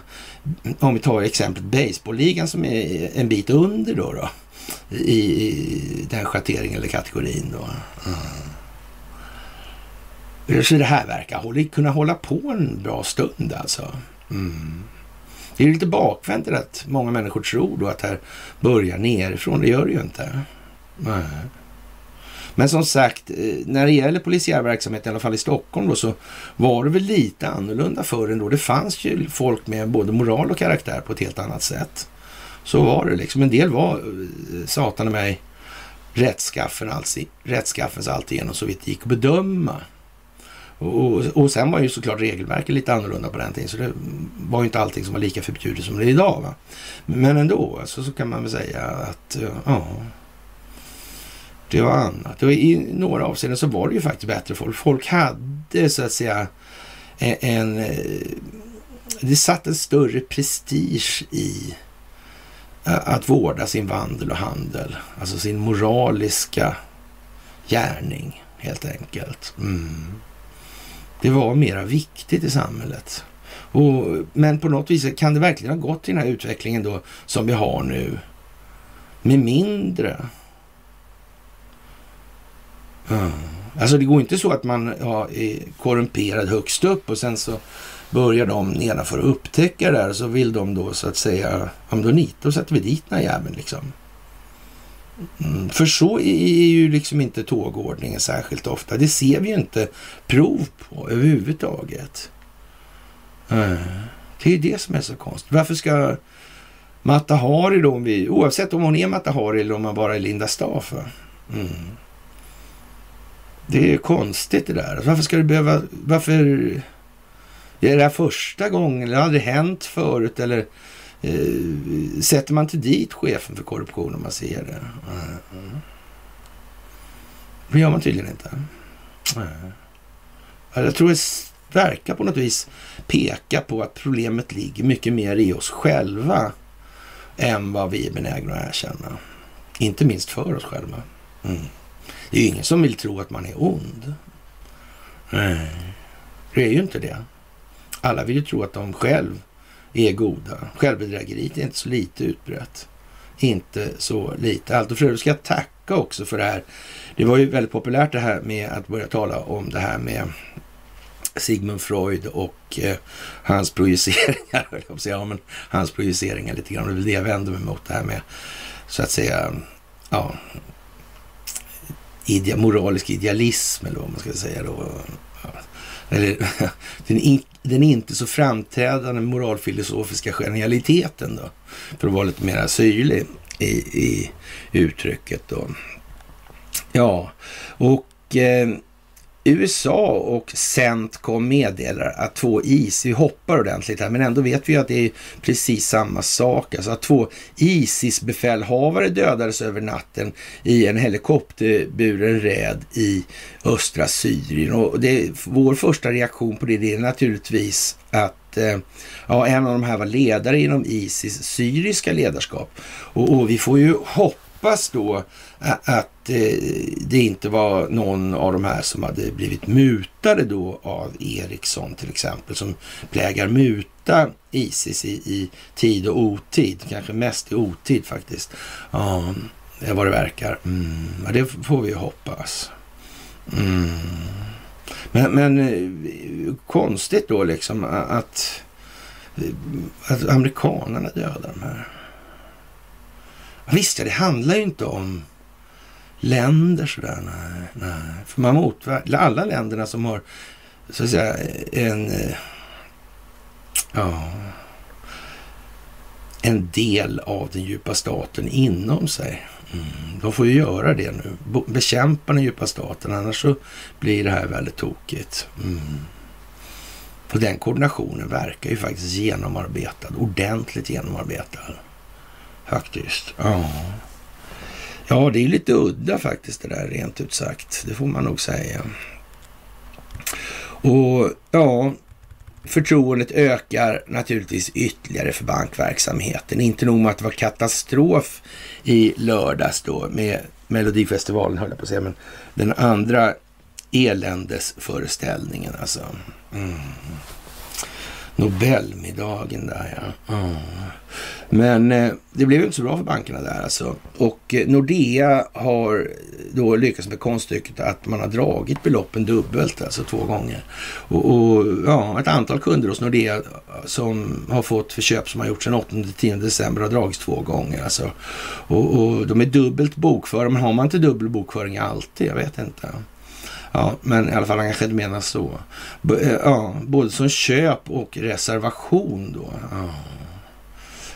om vi tar exemplet baseballligan som är en bit under då, då i, den schatteringen eller kategorin då. Mm. Så det här verkar hålla, kunna hålla på en bra stund alltså. Mm. Det är lite bakvänt att många människor tror då att det här börjar nerifrån. Det gör det ju inte. Mm. Men som sagt, eh, när det gäller polisiär verksamhet, i alla fall i Stockholm då, så var det väl lite annorlunda förr ändå. Det fanns ju folk med både moral och karaktär på ett helt annat sätt. Så var det liksom. En del var, eh, satan i mig, rättskaffen, alltså, rättskaffens alltigenom så vitt det gick att bedöma. Och, och, och, sen var ju såklart regelverket lite annorlunda på den tiden, så det var ju inte allting som var lika förbjudet som det är idag. Va? Men ändå, alltså, så kan man väl säga att, eh, ja, det var annat. Och I några avseenden så var det ju faktiskt bättre folk. Folk hade så att säga en... Eh, det satt en större prestige i eh, att vårda sin vandel och handel. Alltså sin moraliska gärning. helt enkelt. Mm. Det var mera viktigt i samhället. Och, men på något vis kan det verkligen ha gått i den här utvecklingen då som vi har nu med mindre. Mm. Alltså det går inte så att man ja, är korrumperad högst upp och sen så börjar de nedanför upptäcka det här och så vill de då så att säga, om då nit, och sätter vi dit den här jäveln liksom. Mm, för så är ju liksom inte tågordningen särskilt ofta. Det ser vi ju inte prov på överhuvudtaget. Mm. Det är ju det som är så konstigt. Varför ska Mata Hari då, om vi, oavsett om hon är Mata Hari eller om man bara är Linda Staaf. Mm. Det är konstigt det där. Varför ska det behöva... Varför... Är det här första gången? Eller har det aldrig hänt förut? Eller eh, sätter man inte dit chefen för korruption om man ser det? Mm. Det gör man tydligen inte. Mm. Jag tror det verkar på något vis peka på att problemet ligger mycket mer i oss själva än vad vi är benägna att erkänna. Inte minst för oss själva. Mm. Det är ju ingen som vill tro att man är ond. Nej, det är ju inte det. Alla vill ju tro att de själv är goda. Självbedrägeriet är inte så lite utbrett. Inte så lite. Allt och för övrigt ska jag tacka också för det här. Det var ju väldigt populärt det här med att börja tala om det här med Sigmund Freud och eh, hans projiceringar. ja, men hans projiceringar lite grann. Det är väl det jag vänder mig mot det här med så att säga ja, ide moralisk idealism eller vad man ska säga då. Eller den, den inte så framträdande moralfilosofiska genialiteten då. För att vara lite mer syrlig i, i uttrycket då. Ja, och eh, USA och Centcom meddelar att två is, vi hoppar ordentligt här, men ändå vet vi att det är precis samma sak. Alltså att två Isis-befälhavare dödades över natten i en helikopterburen räd i östra Syrien. Och det, vår första reaktion på det, det är naturligtvis att eh, ja, en av de här var ledare inom Isis syriska ledarskap. Och, och vi får ju hoppas då att Eh, det inte var någon av de här som hade blivit mutade då av Ericsson till exempel, som plägar muta Isis i, i tid och otid, kanske mest i otid faktiskt. Ja, det är vad det verkar. Mm, ja, det får vi hoppas. Mm. Men, men eh, konstigt då liksom att, eh, att amerikanerna dödar de här. Visst, ja, det handlar ju inte om länder sådär. Nej, nej. För man motverkar alla länderna som har så att säga en, eh, ja, en del av den djupa staten inom sig. Mm, de får ju göra det nu. Bekämpa den djupa staten, annars så blir det här väldigt tokigt. Mm. Och den koordinationen verkar ju faktiskt genomarbetad, ordentligt genomarbetad. Faktiskt. Ja. Ja, det är lite udda faktiskt det där rent ut sagt. Det får man nog säga. Och ja, förtroendet ökar naturligtvis ytterligare för bankverksamheten. Inte nog med att det var katastrof i lördags då med Melodifestivalen höll jag på att säga, men den andra eländesföreställningen alltså. Mm. Nobelmiddagen där ja. Mm. Men eh, det blev inte så bra för bankerna där alltså. Och eh, Nordea har då lyckats med konststycket att man har dragit beloppen dubbelt, alltså två gånger. Och, och ja, ett antal kunder hos Nordea som har fått förköp som har gjorts sedan 8-10 december har dragits två gånger. Alltså. Och, och de är dubbelt bokförda, men har man inte dubbel bokföring alltid? Jag vet inte. Ja, men i alla fall han kanske inte menar så. B eh, ja, både som köp och reservation då. Ja.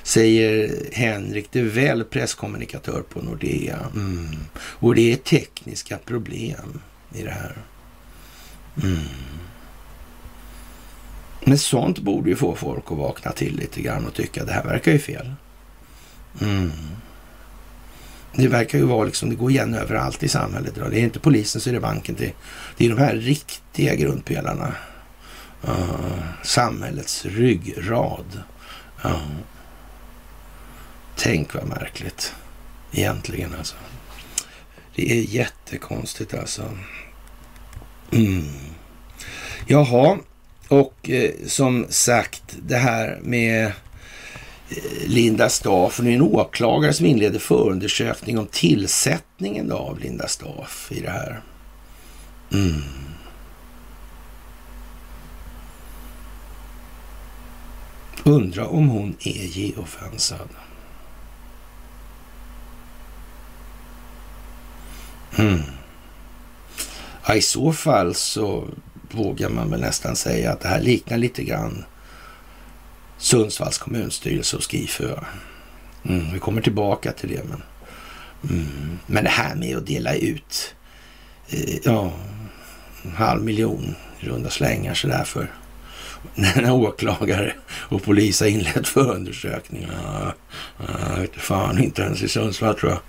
Säger Henrik de Väl, presskommunikatör på Nordea. Mm. Och det är tekniska problem i det här. Mm. Men sånt borde ju få folk att vakna till lite grann och tycka att det här verkar ju fel. Mm. Det verkar ju vara liksom, det går igen överallt i samhället Det är inte polisen så är det banken. Det, det är de här riktiga grundpelarna. Uh, samhällets ryggrad. Uh. Tänk vad märkligt egentligen alltså. Det är jättekonstigt alltså. Mm. Jaha, och eh, som sagt det här med Linda Staff. Det är en åklagare som inleder förundersökning om tillsättningen av Linda Staff i det här. Mm. Undra om hon är geofensad. Mm. Ja, I så fall så vågar man väl nästan säga att det här liknar lite grann Sundsvalls kommunstyrelse och Skifö. Mm, vi kommer tillbaka till det. Men, mm, men det här med att dela ut eh, ja, en halv miljon i runda slängar sådär för när åklagare och polis har inlett förundersökningar. Ja, vet fan, inte ens i Sundsvall tror jag.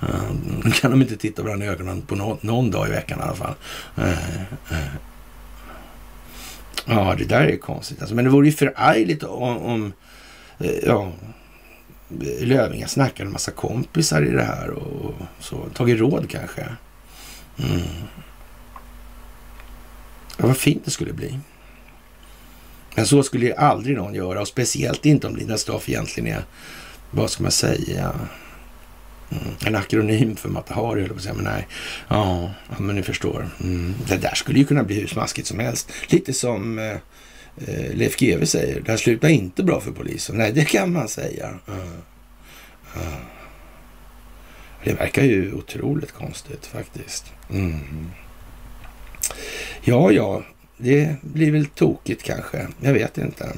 Ja, kan de inte titta varandra i ögonen på någon, någon dag i veckan i alla fall. Ja, ja. Ja, det där är konstigt. Alltså, men det vore ju förargligt om, om eh, ja, Lövinga snackade en massa kompisar i det här och så. Tagit råd kanske. Mm. Ja, vad fint det skulle bli. Men så skulle ju aldrig någon göra och speciellt inte om Linda Staff egentligen är, vad ska man säga, en akronym för Matahari, eller på säga, men nej. Ja, ja, men ni förstår. Mm. Det där skulle ju kunna bli hur smaskigt som helst. Lite som eh, eh Leif GW säger, det här slutar inte bra för polisen. Nej, det kan man säga. Uh, uh. Det verkar ju otroligt konstigt faktiskt. Mm. Ja, ja, det blir väl tokigt kanske. Jag vet inte.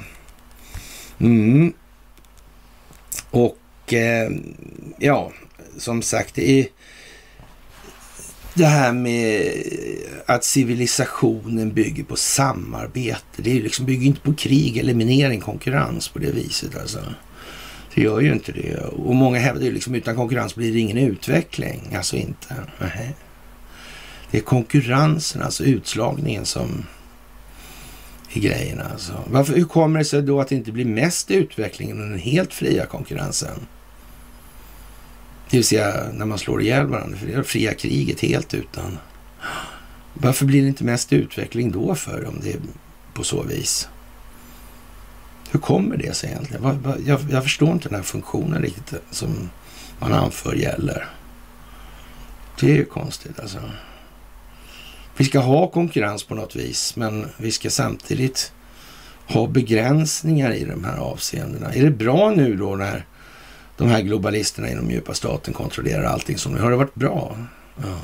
Mm. Och eh, ja, som sagt, det är det här med att civilisationen bygger på samarbete. Det är liksom, bygger inte på krig, eliminering, konkurrens på det viset. Alltså. Det gör ju inte det. Och många hävdar ju liksom utan konkurrens blir det ingen utveckling. Alltså inte. Nej. Det är konkurrensen, alltså utslagningen som är grejen. Alltså. Varför, hur kommer det sig då att det inte blir mest utveckling än den helt fria konkurrensen? Det vill säga när man slår ihjäl varandra, för det fria kriget helt utan. Varför blir det inte mest utveckling då för om det är på så vis? Hur kommer det sig egentligen? Jag, jag förstår inte den här funktionen riktigt som man anför gäller. Det är ju konstigt alltså. Vi ska ha konkurrens på något vis, men vi ska samtidigt ha begränsningar i de här avseendena. Är det bra nu då när de här globalisterna inom djupa staten kontrollerar allting som nu? Har det varit bra? Ja.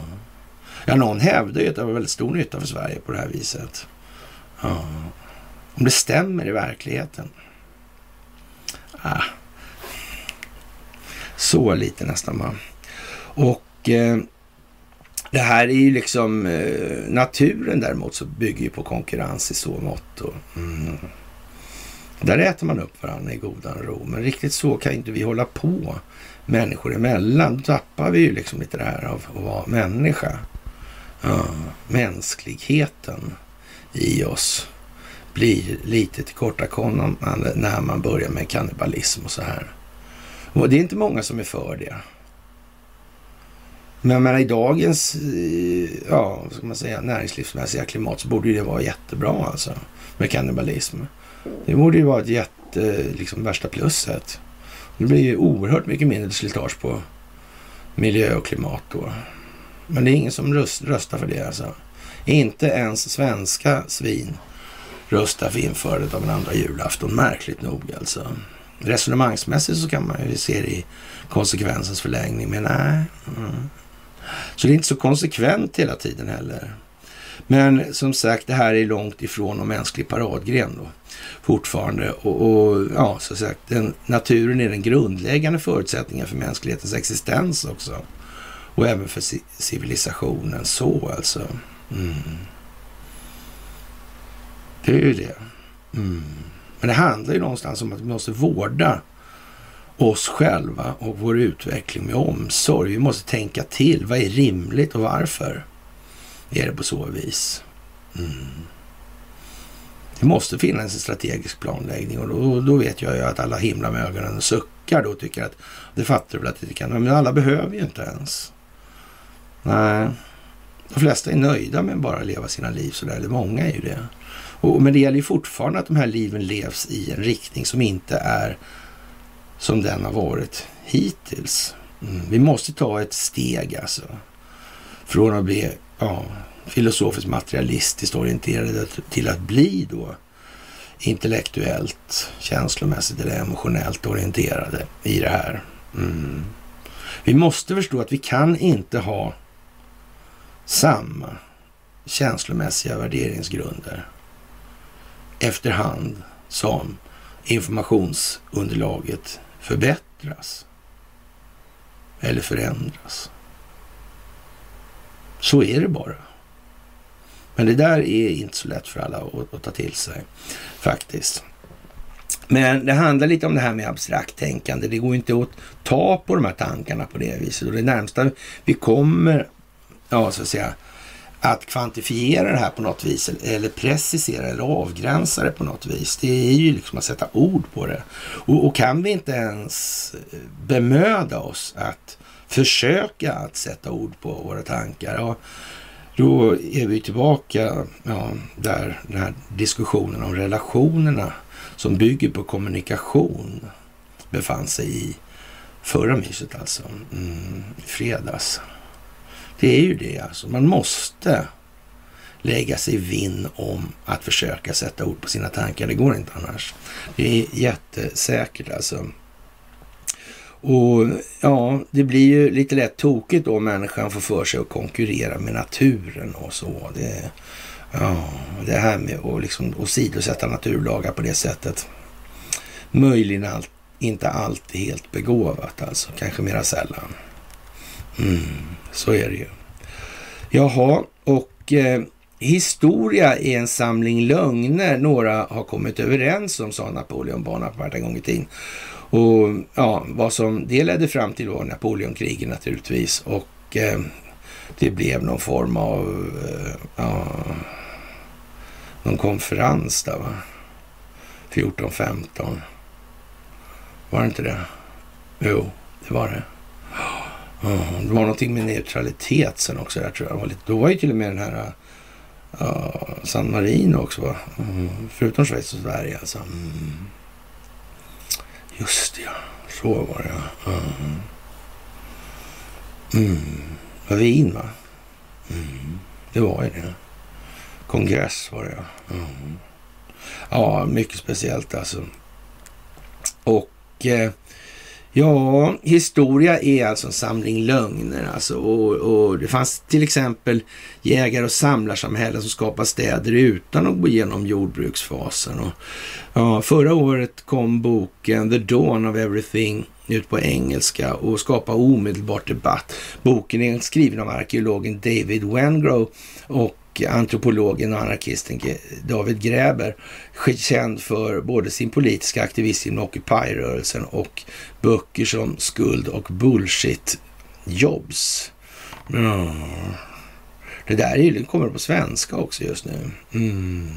ja, någon hävdar ju att det var väldigt stor nytta för Sverige på det här viset. Ja. Om det stämmer i verkligheten? Ah. Så lite nästan va. Och eh, det här är ju liksom eh, naturen däremot så bygger ju på konkurrens i så mått. Och, mm. Där äter man upp varandra i godan ro. Men riktigt så kan inte vi hålla på människor emellan. Då tappar vi ju liksom lite det här av att vara människa. Ja, mänskligheten i oss blir lite tillkortakommande när man börjar med kannibalism och så här. Och det är inte många som är för det. Men jag menar, i dagens eh, ja, ska man säga, näringslivsmässiga klimat så borde det vara jättebra alltså med kannibalism. Det borde ju vara ett jätte, liksom värsta plusset. Det blir ju oerhört mycket mindre slitage på miljö och klimat då. Men det är ingen som röst, röstar för det alltså. Inte ens svenska svin röstar för införandet av en andra julafton. Märkligt nog alltså. Resonemangsmässigt så kan man ju se det i konsekvensens förlängning, men nej. Mm. Så det är inte så konsekvent hela tiden heller. Men som sagt, det här är långt ifrån en mänsklig paradgren då, fortfarande. Och, och ja, som sagt, den, naturen är den grundläggande förutsättningen för mänsklighetens existens också. Och även för civilisationen så alltså. Mm. Det är ju det. Mm. Men det handlar ju någonstans om att vi måste vårda oss själva och vår utveckling med omsorg. Vi måste tänka till. Vad är rimligt och varför är det på så vis? Mm. Det måste finnas en strategisk planläggning och då, då vet jag ju att alla himlar med ögonen och suckar då och tycker att det fattar du väl att det kan. Men alla behöver ju inte ens. Nej, De flesta är nöjda med att bara leva sina liv sådär, eller många är ju det. Och, men det gäller ju fortfarande att de här liven levs i en riktning som inte är som den har varit hittills. Mm. Vi måste ta ett steg alltså. Från att bli ja, filosofiskt materialistiskt orienterade till att bli då intellektuellt, känslomässigt eller emotionellt orienterade i det här. Mm. Vi måste förstå att vi kan inte ha samma känslomässiga värderingsgrunder efterhand som informationsunderlaget förbättras eller förändras. Så är det bara. Men det där är inte så lätt för alla att, att ta till sig faktiskt. Men det handlar lite om det här med abstrakt tänkande. Det går inte att ta på de här tankarna på det viset. Och det närmsta vi kommer, ja så att säga, att kvantifiera det här på något vis eller precisera eller avgränsa det på något vis. Det är ju liksom att sätta ord på det. Och, och kan vi inte ens bemöda oss att försöka att sätta ord på våra tankar, Och då är vi tillbaka ja, där den här diskussionen om relationerna som bygger på kommunikation befann sig i förra myset alltså, mm, fredags. Det är ju det alltså. Man måste lägga sig vinn om att försöka sätta ord på sina tankar. Det går inte annars. Det är jättesäkert alltså. Och ja, det blir ju lite lätt tokigt då människan får för sig att konkurrera med naturen och så. Det, ja, det här med att liksom åsidosätta naturlagar på det sättet. Möjligen all, inte alltid helt begåvat alltså, kanske mera sällan. Mm, så är det ju. Jaha, och eh, historia är en samling lögner några har kommit överens om, sa Napoleon Bonaparte en gång i tiden. Och ja, vad som det ledde fram till var Napoleonkrigen naturligtvis. Och eh, det blev någon form av eh, ja, någon konferens där va? 14-15. Var det inte det? Jo, det var det. Oh, det var någonting med neutralitet sen också där tror jag. Var lite, då var ju till och med den här uh, San Marino också va? Mm, förutom Schweiz och Sverige alltså. Mm. Just det, ja. Så var det, ja. Mm. Mm. Var Wien, va? Mm. Det var ju det. Kongress var det, ja. Mm. Ja, mycket speciellt alltså. Och eh, ja, historia är alltså en samling lögner alltså. Och, och, det fanns till exempel jägare och samlarsamhällen som skapade städer utan att gå igenom jordbruksfasen. Och Ja, förra året kom boken The Dawn of Everything ut på engelska och skapade omedelbart debatt. Boken är skriven av arkeologen David Wengrow och antropologen och anarkisten David Gräber, känd för både sin politiska aktivism inom Occupy-rörelsen och böcker som Skuld och Bullshit Jobs. Ja. Det där är, det kommer på svenska också just nu. Mm.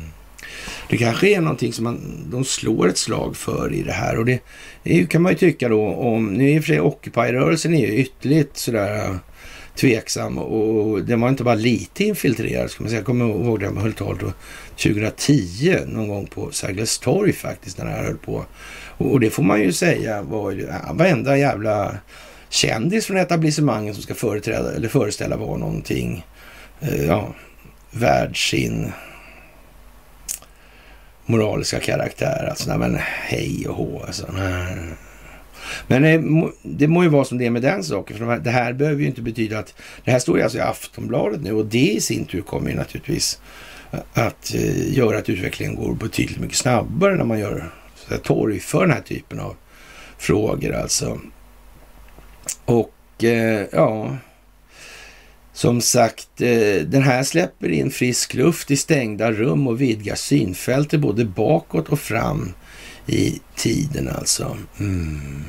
Det kanske är någonting som man, de slår ett slag för i det här. Och det det kan man ju tycka då om, nu i och för sig Occupy-rörelsen är ju ytterligt sådär tveksam och den var inte bara lite infiltrerad. Ska man säga. Jag kommer ihåg det, jag höll tal då 2010 någon gång på Sergels torg faktiskt när det här höll på. Och det får man ju säga var ju varenda jävla kändis från etablissemanget som ska företräda eller föreställa var någonting eh, ja, värd sin moraliska karaktär. Alltså, nej, men hej och hå. Alltså, men det må, det må ju vara som det är med den saken. För det här behöver ju inte betyda att... Det här står ju alltså i Aftonbladet nu och det i sin tur kommer ju naturligtvis att eh, göra att utvecklingen går betydligt mycket snabbare när man gör torg för den här typen av frågor alltså. Och eh, ja, som sagt, eh, den här släpper in frisk luft i stängda rum och vidgar synfältet både bakåt och fram i tiden alltså. Mm.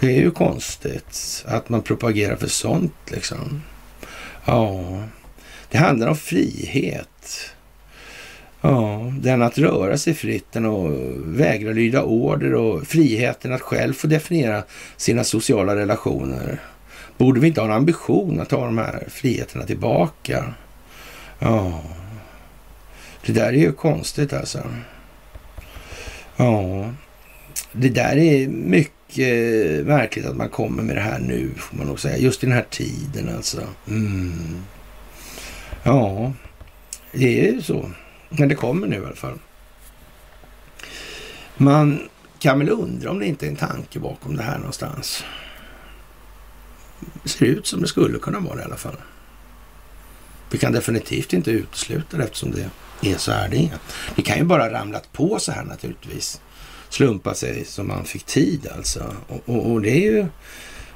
Det är ju konstigt att man propagerar för sånt liksom. Ja, det handlar om frihet. Ja, den att röra sig fritt, den att vägra lyda order och friheten att själv få definiera sina sociala relationer Borde vi inte ha en ambition att ta de här friheterna tillbaka? Ja, det där är ju konstigt alltså. Ja, det där är mycket märkligt att man kommer med det här nu, får man nog säga. Just i den här tiden alltså. Mm. Ja, det är ju så. Men det kommer nu i alla fall. Man kan väl undra om det inte är en tanke bakom det här någonstans. Det ser ut som det skulle kunna vara det i alla fall. Vi kan definitivt inte utesluta det eftersom det är så här det är. Det kan ju bara ramlat på så här naturligtvis. Slumpa sig som man fick tid alltså. Och, och, och det är ju,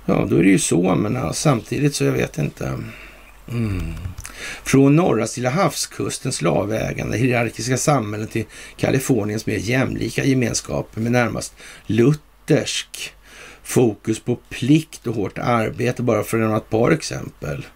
ja då är det ju så, men ja, samtidigt så jag vet inte. Mm. Från norra Stilla havskustens slavägande hierarkiska samhällen till Kaliforniens mer jämlika gemenskaper med närmast luthersk fokus på plikt och hårt arbete, bara för att nämna ett par exempel.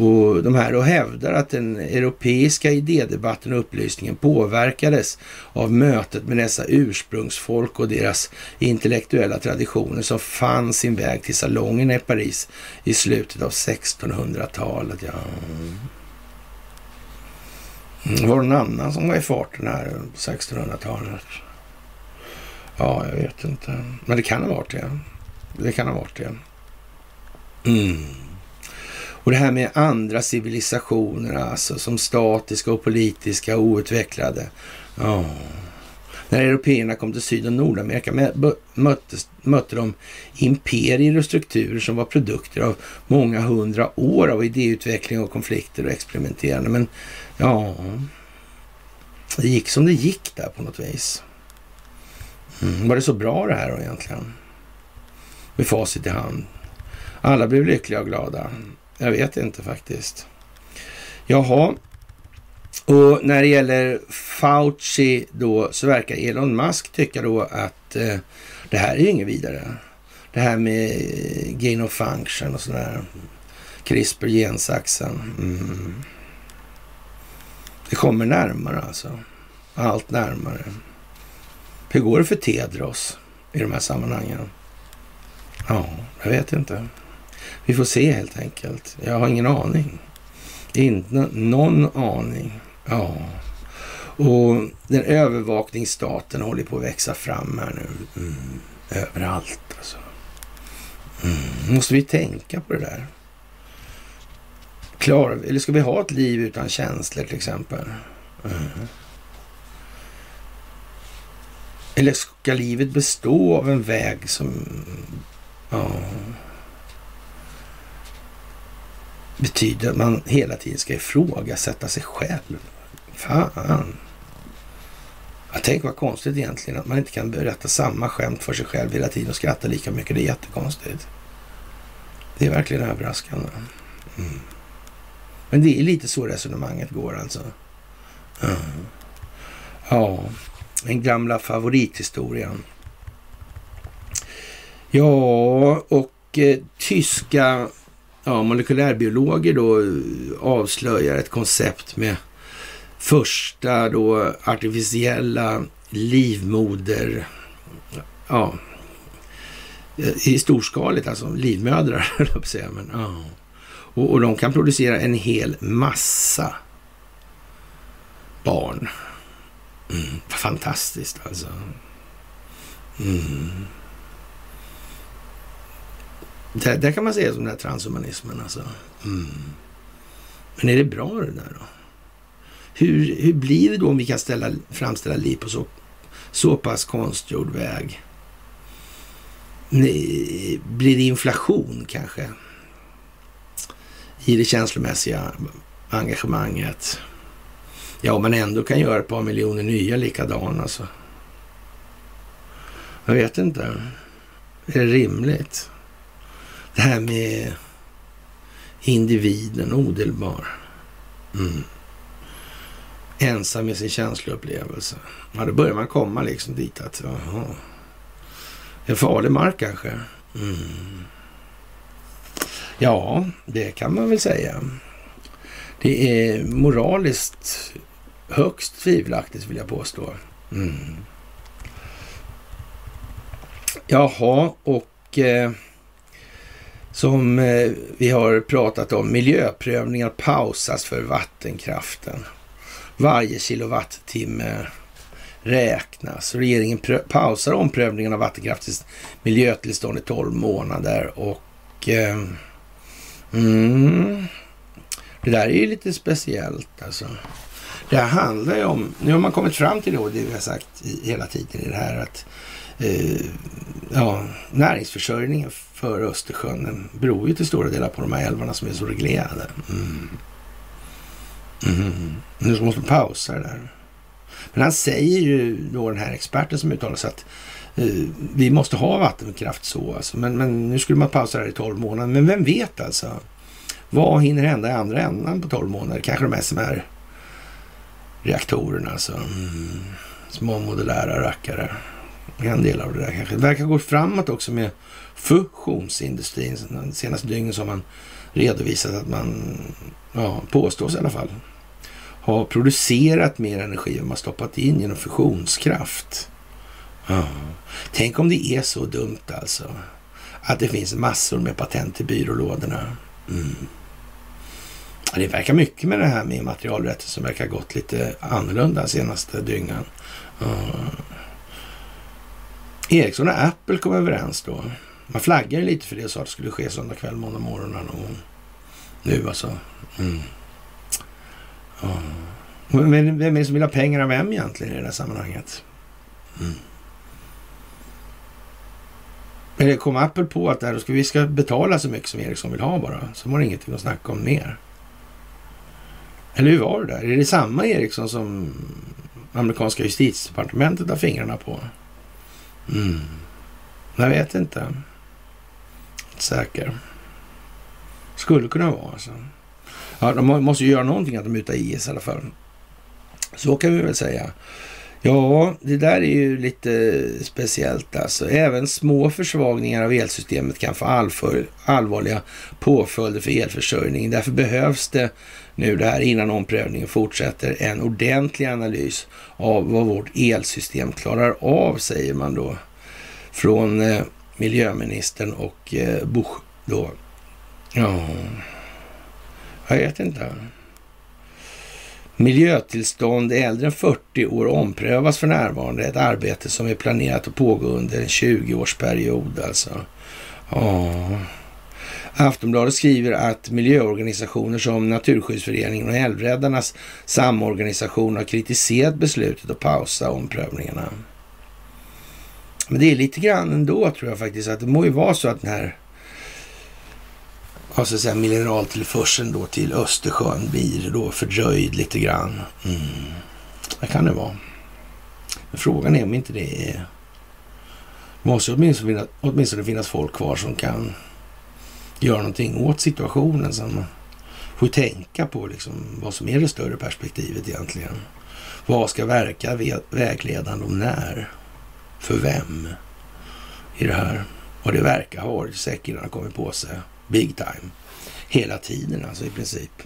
Och de här då hävdar att den europeiska idédebatten och upplysningen påverkades av mötet med dessa ursprungsfolk och deras intellektuella traditioner som fann sin väg till salongerna i Paris i slutet av 1600-talet. Ja. Mm, var det någon annan som var i farten här på 1600-talet? Ja, jag vet inte. Men det kan ha varit det. Det kan ha varit det. Mm. Och det här med andra civilisationer, alltså som statiska och politiska och outvecklade. Oh. När européerna kom till Syd och Nordamerika möttes, mötte de imperier och strukturer som var produkter av många hundra år av idéutveckling och konflikter och experimenterande. Men ja, det gick som det gick där på något vis. Mm. Var det så bra det här då egentligen? Med facit i hand. Alla blev lyckliga och glada. Jag vet inte faktiskt. Jaha, och när det gäller Fauci då så verkar Elon Musk tycka då att eh, det här är ju inget vidare. Det här med gain of function och sådär. CRISPR gensaxen. Mm. Det kommer närmare alltså. Allt närmare. Hur går det för Tedros i de här sammanhangen? Ja, jag vet inte. Vi får se helt enkelt. Jag har ingen aning. Inte någon aning. Ja. Och den övervakningsstaten håller på att växa fram här nu. Mm. Överallt alltså. Mm. Måste vi tänka på det där? Klar, eller ska vi ha ett liv utan känslor till exempel? Mm. Eller ska livet bestå av en väg som... Ja, betyder att man hela tiden ska ifrågasätta sig själv. Fan. Jag tänker vad konstigt egentligen att man inte kan berätta samma skämt för sig själv hela tiden och skratta lika mycket. Det är jättekonstigt. Det är verkligen överraskande. Mm. Men det är lite så resonemanget går alltså. Mm. Ja, den gamla favorithistorien. Ja, och eh, tyska ja, molekylärbiologer då eh, avslöjar ett koncept med första då artificiella livmoder, ja, eh, i storskaligt, alltså livmödrar, höll jag säga. Men, ja. och, och de kan producera en hel massa barn. Mm, fantastiskt alltså. Mm. Det, det kan man säga som den här transhumanismen alltså. Mm. Men är det bra det där då? Hur, hur blir det då om vi kan ställa, framställa liv på så, så pass konstgjord väg? Blir det inflation kanske? I det känslomässiga engagemanget. Ja, om man ändå kan göra ett par miljoner nya likadana alltså. Jag vet inte. Är det rimligt? Det här med individen, odelbar. Mm. Ensam med sin känsloupplevelse. Ja, då börjar man komma liksom dit att, jaha. En farlig mark kanske. Mm. Ja, det kan man väl säga. Det är moraliskt högst tvivelaktigt vill jag påstå. Mm. Jaha, och eh, som eh, vi har pratat om. Miljöprövningar pausas för vattenkraften. Varje kilowattimme räknas. Regeringen pausar omprövningen av vattenkraftens miljötillstånd i 12 månader och eh, mm, det där är ju lite speciellt alltså. Det här handlar ju om, nu har man kommit fram till då, det vi har sagt i, hela tiden i det här att eh, ja, näringsförsörjningen för Östersjön den beror ju till stora delar på de här älvarna som är så reglerade. Mm. Mm. Nu måste vi pausa det där. Men han säger ju då den här experten som uttalar sig att eh, vi måste ha vattenkraft så alltså. Men, men nu skulle man pausa det här i 12 månader. Men vem vet alltså? Vad hinner hända i andra änden på 12 månader? Kanske de SMR reaktorerna alltså. Mm. Små modulära rackare. En del av det där kanske. Det verkar gå framåt också med fusionsindustrin. Den senaste dygnen så har man redovisat att man, ja, påstås i alla fall, har producerat mer energi än man stoppat in genom fusionskraft. Ja. Tänk om det är så dumt alltså. Att det finns massor med patent i byrålådorna. Mm. Det verkar mycket med det här med immaterialrätten som verkar gått lite annorlunda senaste dygnen. Ja. Ericsson och Apple kom överens då. Man flaggade lite för det och sa att det skulle ske söndag kväll, måndag morgon. Och nu alltså. Mm. Ja. Men vem är det som vill ha pengar av vem egentligen i det här sammanhanget? Mm. Eller kom Apple på att där, ska vi ska betala så mycket som Ericsson vill ha bara, så var det ingenting att snacka om mer. Eller hur var det där? Är det samma Ericsson som amerikanska justitiedepartementet har fingrarna på? Mm. Jag vet inte. Inte säker. Skulle kunna vara alltså. Ja, de måste ju göra någonting att de mutar IS i alla fall. Så kan vi väl säga. Ja, det där är ju lite speciellt alltså. Även små försvagningar av elsystemet kan få allför, allvarliga påföljder för elförsörjningen. Därför behövs det nu det här innan omprövningen fortsätter en ordentlig analys av vad vårt elsystem klarar av, säger man då från eh, miljöministern och eh, Bush då. Ja, jag vet inte. Miljötillstånd äldre än 40 år omprövas för närvarande. Ett arbete som är planerat att pågå under en 20-årsperiod alltså. Ja. Aftonbladet skriver att miljöorganisationer som Naturskyddsföreningen och Älvräddarnas samorganisation har kritiserat beslutet att pausa omprövningarna. Men det är lite grann ändå tror jag faktiskt att det må ju vara så att den här alltså säga, mineraltillförseln då till Östersjön blir då fördröjd lite grann. Mm. Det kan det vara. Men frågan är om inte det är... måste åtminstone finnas, åtminstone finnas folk kvar som kan göra någonting åt situationen. Man får tänka på liksom vad som är det större perspektivet egentligen. Vad ska verka vägledande och när? För vem? I det här. Och det verkar ha varit säkert har kommit på sig big time. Hela tiden alltså i princip.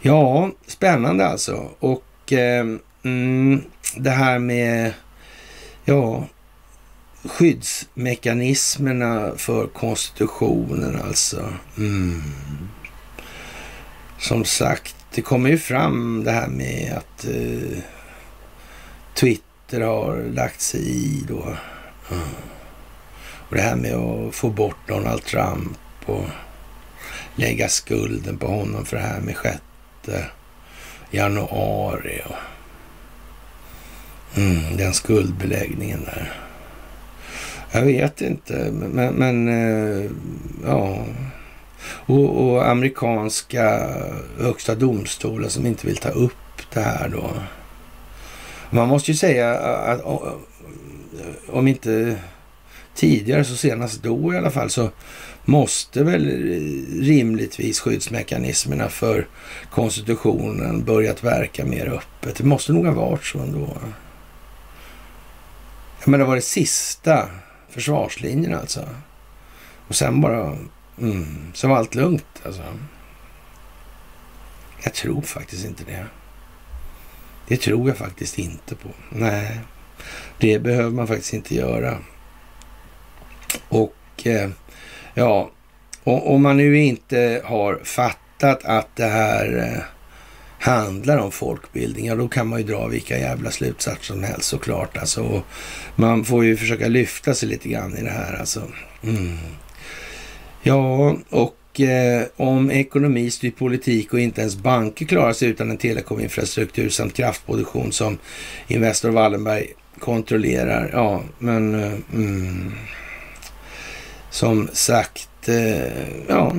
Ja, spännande alltså. Och eh, mm, det här med ja, skyddsmekanismerna för konstitutionen alltså. Mm. Som sagt, det kommer ju fram det här med att eh, Twitter har lagt sig i då. Mm. Och det här med att få bort Donald Trump och lägga skulden på honom för det här med sjätte januari. Och, mm, den skuldbeläggningen där. Jag vet inte, men, men eh, ja. Och, och, amerikanska högsta domstolen som inte vill ta upp det här då. Man måste ju säga att eh, om inte tidigare, så senast då i alla fall, så måste väl rimligtvis skyddsmekanismerna för konstitutionen börjat verka mer öppet. Det måste nog ha varit så ändå. Jag menar, det var det sista försvarslinjen alltså. Och sen bara, mm, så var allt lugnt alltså. Jag tror faktiskt inte det. Det tror jag faktiskt inte på. Nej, det behöver man faktiskt inte göra. Och eh, Ja, om man nu inte har fattat att det här eh, handlar om folkbildning, ja då kan man ju dra vilka jävla slutsatser som helst såklart. Alltså, och man får ju försöka lyfta sig lite grann i det här alltså. Mm. Ja, och eh, om ekonomi styr politik och inte ens banker klarar sig utan en telekominfrastruktur samt kraftproduktion som Investor Wallenberg kontrollerar. Ja, men eh, mm, som sagt, eh, ja.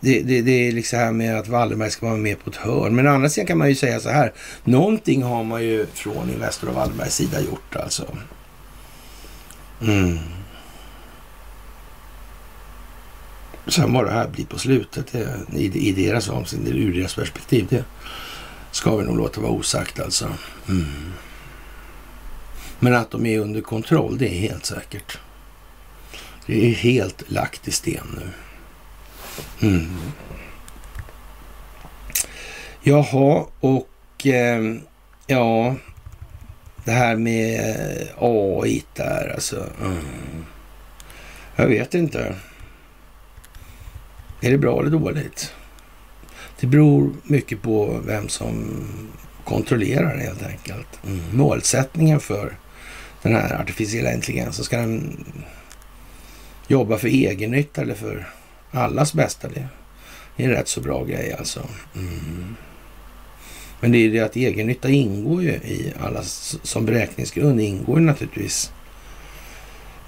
Det, det, det, är liksom här med att Wallenberg ska vara med på ett hörn. Men å andra sidan kan man ju säga så här. Någonting har man ju från Investor och Wallenbergs sida gjort alltså. Mm. Sen vad det här blir på slutet det, i, i deras avseende, ur deras perspektiv, det ska vi nog låta vara osagt alltså. Mm. Men att de är under kontroll, det är helt säkert. Det är helt lagt i sten nu. Mm. Jaha, och eh, ja, det här med eh, AI där alltså. Mm. Jag vet inte. Är det bra eller dåligt? Det beror mycket på vem som kontrollerar det helt enkelt. Mm. Målsättningen för den här artificiella intelligensen, ska den jobba för egennytta eller för allas bästa? Det är en rätt så bra grej alltså. Mm. Men det är det att egennytta ingår ju i allas, som beräkningsgrund ingår ju naturligtvis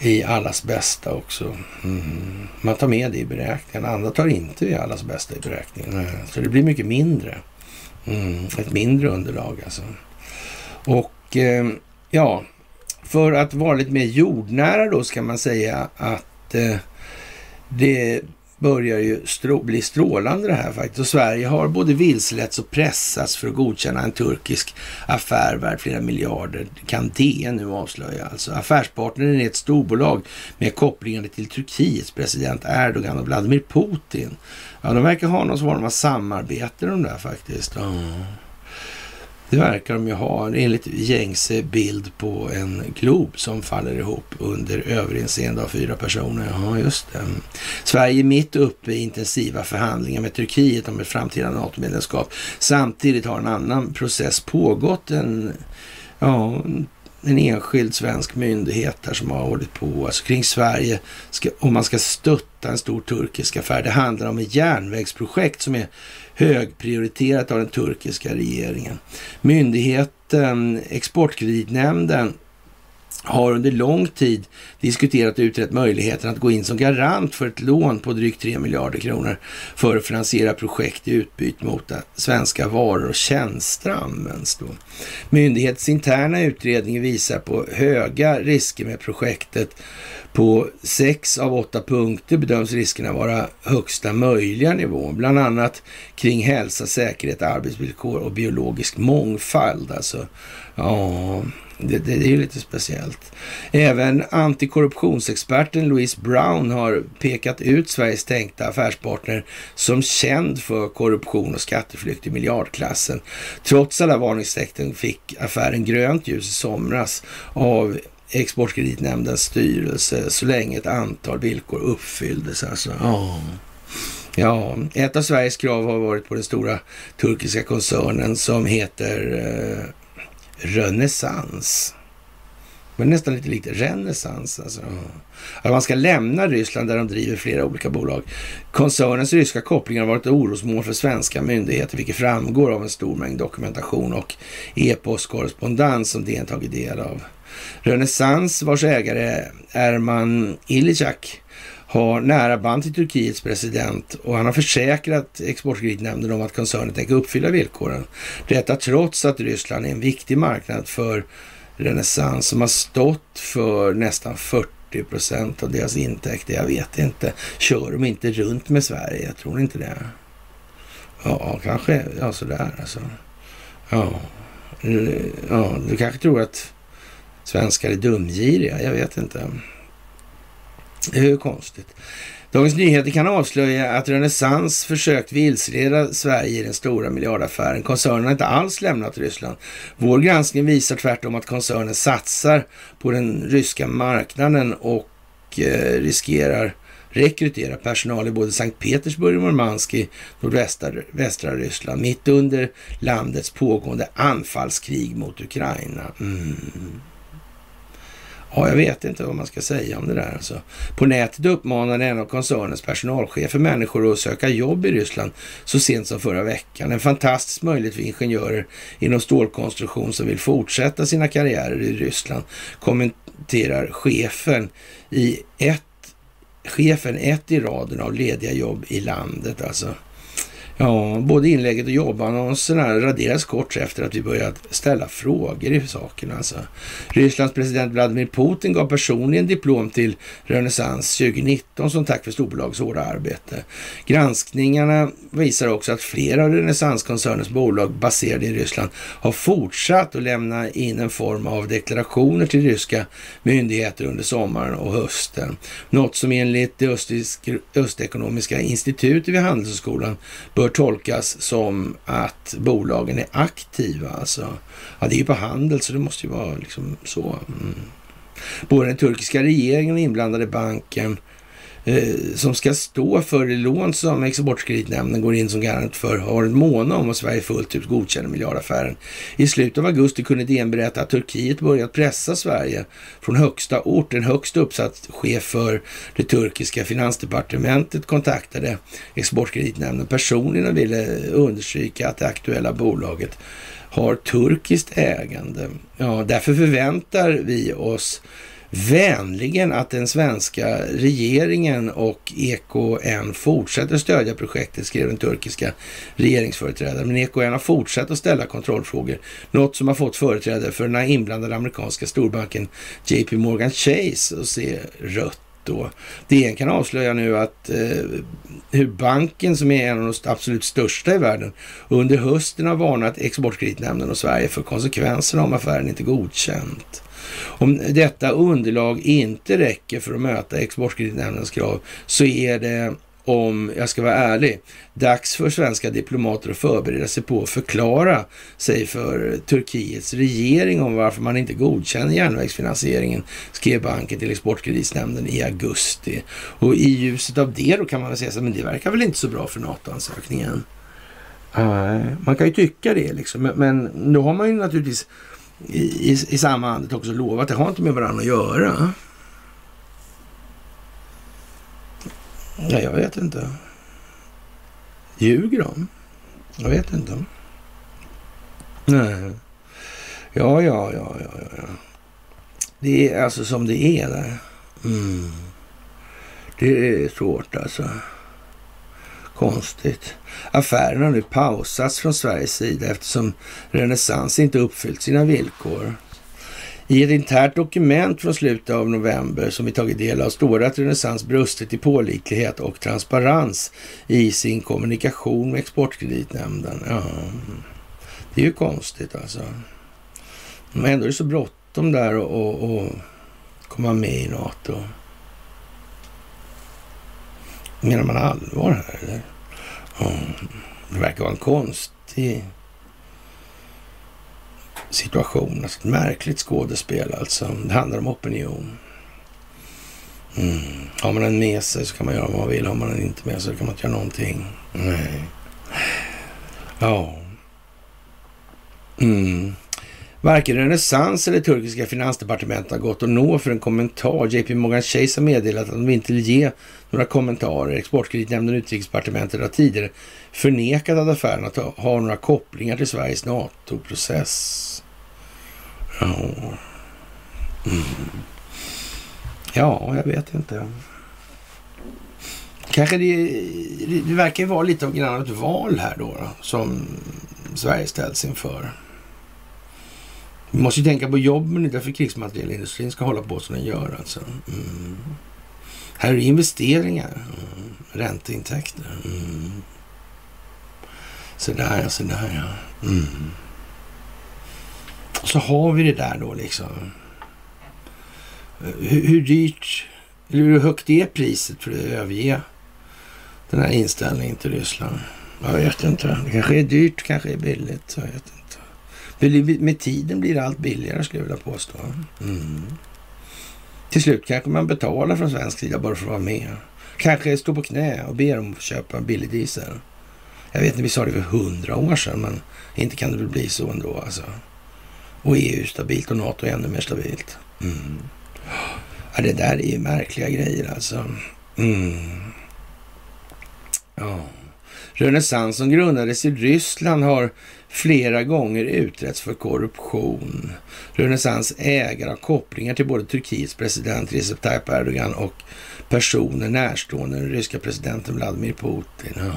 i allas bästa också. Mm. Man tar med det i beräkningen. Andra tar inte i allas bästa i beräkningen. Så det blir mycket mindre. Mm. Ett mindre underlag alltså. Och eh, ja, för att vara lite mer jordnära då ska man säga att eh, det börjar ju strå bli strålande det här faktiskt. Och Sverige har både vilseletts och pressats för att godkänna en turkisk affär värd flera miljarder. Kan DN nu avslöja alltså. Affärspartnern är ett storbolag med kopplingar till Turkiets president Erdogan och Vladimir Putin. Ja, de verkar ha någon form av samarbete de där faktiskt. Mm. Det verkar de ju ha enligt gängse bild på en glob som faller ihop under överinseende av fyra personer. Ja, just det. Sverige är mitt uppe i intensiva förhandlingar med Turkiet om ett framtida NATO-medlemskap. Samtidigt har en annan process pågått en, ja, en enskild svensk myndighet där som har hållit på alltså kring Sverige ska, om man ska stötta en stor turkisk affär. Det handlar om ett järnvägsprojekt som är högprioriterat av den turkiska regeringen. Myndigheten Exportkreditnämnden har under lång tid diskuterat och utrett möjligheten att gå in som garant för ett lån på drygt 3 miljarder kronor för att finansiera projekt i utbyte mot att svenska varor och tjänster används. Då. Myndighetens interna utredning visar på höga risker med projektet på sex av åtta punkter bedöms riskerna vara högsta möjliga nivå, bland annat kring hälsa, säkerhet, arbetsvillkor och biologisk mångfald. Alltså, ja, det, det, det är ju lite speciellt. Även antikorruptionsexperten Louise Brown har pekat ut Sveriges tänkta affärspartner som känd för korruption och skatteflykt i miljardklassen. Trots alla varningstecken fick affären grönt ljus i somras av Exportkreditnämndens styrelse så länge ett antal villkor uppfylldes. Alltså. Ja. ja, ett av Sveriges krav har varit på den stora turkiska koncernen som heter eh, renässans. Men nästan lite likt renässans. Alltså. Att man ska lämna Ryssland där de driver flera olika bolag. Koncernens ryska kopplingar har varit orosmål för svenska myndigheter, vilket framgår av en stor mängd dokumentation och e-postkorrespondens som DN tagit del av. Renässans, vars ägare är Erman Ilicak har nära band till Turkiets president och han har försäkrat Exportkreditnämnden om att koncernen tänker uppfylla villkoren. Detta trots att Ryssland är en viktig marknad för Renaissance som har stått för nästan 40 procent av deras intäkter. Jag vet inte. Kör de inte runt med Sverige? Jag tror inte det. Ja, kanske ja, sådär alltså. Ja. ja, du kanske tror att svenskar är dumgiriga. Jag vet inte. Det är ju konstigt. Dagens Nyheter kan avslöja att Renaissance försökt vilseleda Sverige i den stora miljardaffären. Koncernen har inte alls lämnat Ryssland. Vår granskning visar tvärtom att koncernen satsar på den ryska marknaden och och eh, riskerar rekrytera personal i både Sankt Petersburg och Murmansk i nordvästra Ryssland mitt under landets pågående anfallskrig mot Ukraina. Mm. Ja, jag vet inte vad man ska säga om det där. Alltså. På nätet uppmanade en av koncernens personalchefer människor att söka jobb i Ryssland så sent som förra veckan. En fantastisk möjlighet för ingenjörer inom stålkonstruktion som vill fortsätta sina karriärer i Ryssland, kommenterar chefen i ett chefen ett i raden av lediga jobb i landet. Alltså. Ja, både inlägget och jobbannonserna raderades kort efter att vi börjat ställa frågor i saken. Alltså. Rysslands president Vladimir Putin gav personligen diplom till Renaissance 2019 som tack för storbolagets hårda arbete. Granskningarna visar också att flera av Renaissance-koncernens bolag baserade i Ryssland har fortsatt att lämna in en form av deklarationer till ryska myndigheter under sommaren och hösten. Något som enligt det östekonomiska institutet vid Handelshögskolan bör bör tolkas som att bolagen är aktiva. Alltså. Ja, det är ju på handel så det måste ju vara liksom så. Mm. Både den turkiska regeringen och inblandade banken Eh, Eh, som ska stå för det lån som Exportkreditnämnden går in som garant för har en månad om att Sverige fullt ut godkänner miljardaffären. I slutet av augusti kunde DN berätta att Turkiet börjat pressa Sverige från högsta ort. En högst uppsatt chef för det turkiska finansdepartementet kontaktade Exportkreditnämnden personligen och ville understryka att det aktuella bolaget har turkiskt ägande. Ja, därför förväntar vi oss vänligen att den svenska regeringen och EKN fortsätter stödja projektet, skrev den turkiska regeringsföreträdaren. Men EKN har fortsatt att ställa kontrollfrågor, något som har fått företrädare för den inblandade amerikanska storbanken JP Morgan Chase att se rött. Då. DN kan avslöja nu att eh, hur banken, som är en av de absolut största i världen, under hösten har varnat Exportkreditnämnden och Sverige för konsekvenserna om affären inte godkänt. Om detta underlag inte räcker för att möta Exportkreditnämndens krav så är det om jag ska vara ärlig, dags för svenska diplomater att förbereda sig på att förklara sig för Turkiets regering om varför man inte godkänner järnvägsfinansieringen, skrev banken till Exportkreditnämnden i augusti. Och i ljuset av det då kan man väl säga så men det verkar väl inte så bra för NATO-ansökningen. Man kan ju tycka det liksom, men då har man ju naturligtvis i, i, i samma andet också lova att det har inte med varandra att göra. Ja, jag vet inte. Ljuger de? Jag vet inte. Nej. Ja, ja, ja, ja, ja. Det är alltså som det är där. Mm. Det är svårt alltså. Konstigt. Affären har nu pausats från Sveriges sida eftersom Renaissance inte uppfyllt sina villkor. I ett internt dokument från slutet av november som vi tagit del av står det att Renaissance brustit i pålitlighet och transparens i sin kommunikation med Exportkreditnämnden. Ja, det är ju konstigt alltså. Men ändå är det så bråttom där att komma med i NATO. Menar man allvar här eller? det verkar vara en konstig situation. Alltså ett märkligt skådespel alltså. Det handlar om opinion. Mm. Har man den med sig så kan man göra vad man vill. Har man den inte med sig så kan man inte göra någonting. Nej. Ja. Mm. Varken renässans eller turkiska finansdepartementet har gått att nå för en kommentar. JP Morgan Chase har meddelat att de inte vill ge några kommentarer. Exportkreditnämnden och Utrikesdepartementet har tidigare förnekat att affären har några kopplingar till Sveriges NATO-process. Ja. Mm. ja, jag vet inte. Kanske det, det verkar vara lite av ett val här då, då som Sverige ställs inför. Vi måste ju tänka på jobben, det är därför krigsmaterielindustrin ska hålla på som den gör. Alltså. Mm. Här är det investeringar, mm. ränteintäkter. Mm. Så där ja, så där ja. Mm. Och så har vi det där då liksom. Eh, hur, hur dyrt, eller hur högt är priset för att överge den här inställningen till Ryssland? Jag vet inte. Det kanske är dyrt, kanske är billigt. Jag vet inte. För med tiden blir det allt billigare skulle jag vilja påstå. Mm. Till slut kanske man betalar från svensk sida bara för att vara med. Kanske står på knä och ber om att köpa billig diesel. Jag vet inte, vi sa det för hundra år sedan, men inte kan det väl bli så ändå alltså. Och EU stabilt och NATO ännu mer stabilt. Mm. Ja, det där är ju märkliga grejer alltså. Mm. Ja. Renässansen som grundades i Ryssland har flera gånger utretts för korruption. Renässans ägare har kopplingar till både Turkiets president Recep Tayyip Erdogan och personer närstående den ryska presidenten Vladimir Putin. Ja,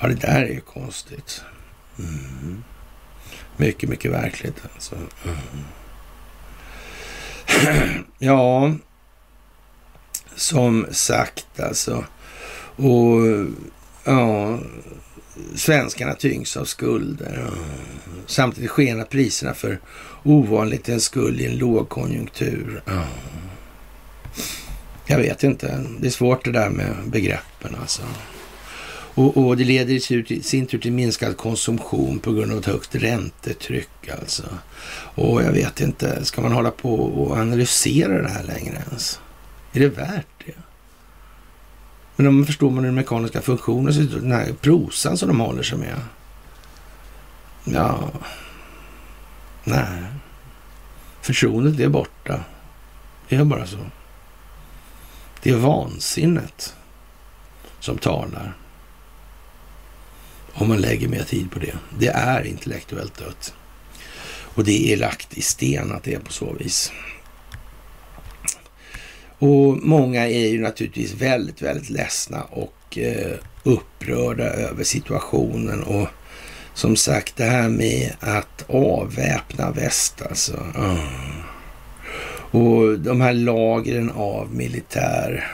ja det där är ju konstigt. Mm. Mycket, mycket verkligt alltså. Mm. ja, som sagt alltså. Och ja, svenskarna tyngs av skulder. Samtidigt skenar priserna för ovanligt en skuld i en lågkonjunktur. Jag vet inte. Det är svårt det där med begreppen alltså. Och, och, det leder i sin tur till minskad konsumtion på grund av ett högt räntetryck alltså. Och jag vet inte, ska man hålla på och analysera det här längre ens? Är det värt det? Men om man förstår man den mekaniska funktionen, så den här prosan som de håller sig med. Ja, nej. Förtroendet är borta. Det är bara så. Det är vansinnet som talar. Om man lägger mer tid på det. Det är intellektuellt dött. Och det är lagt i sten att det är på så vis. Och många är ju naturligtvis väldigt, väldigt ledsna och eh, upprörda över situationen. Och som sagt, det här med att avväpna väst alltså. Mm. Och de här lagren av militär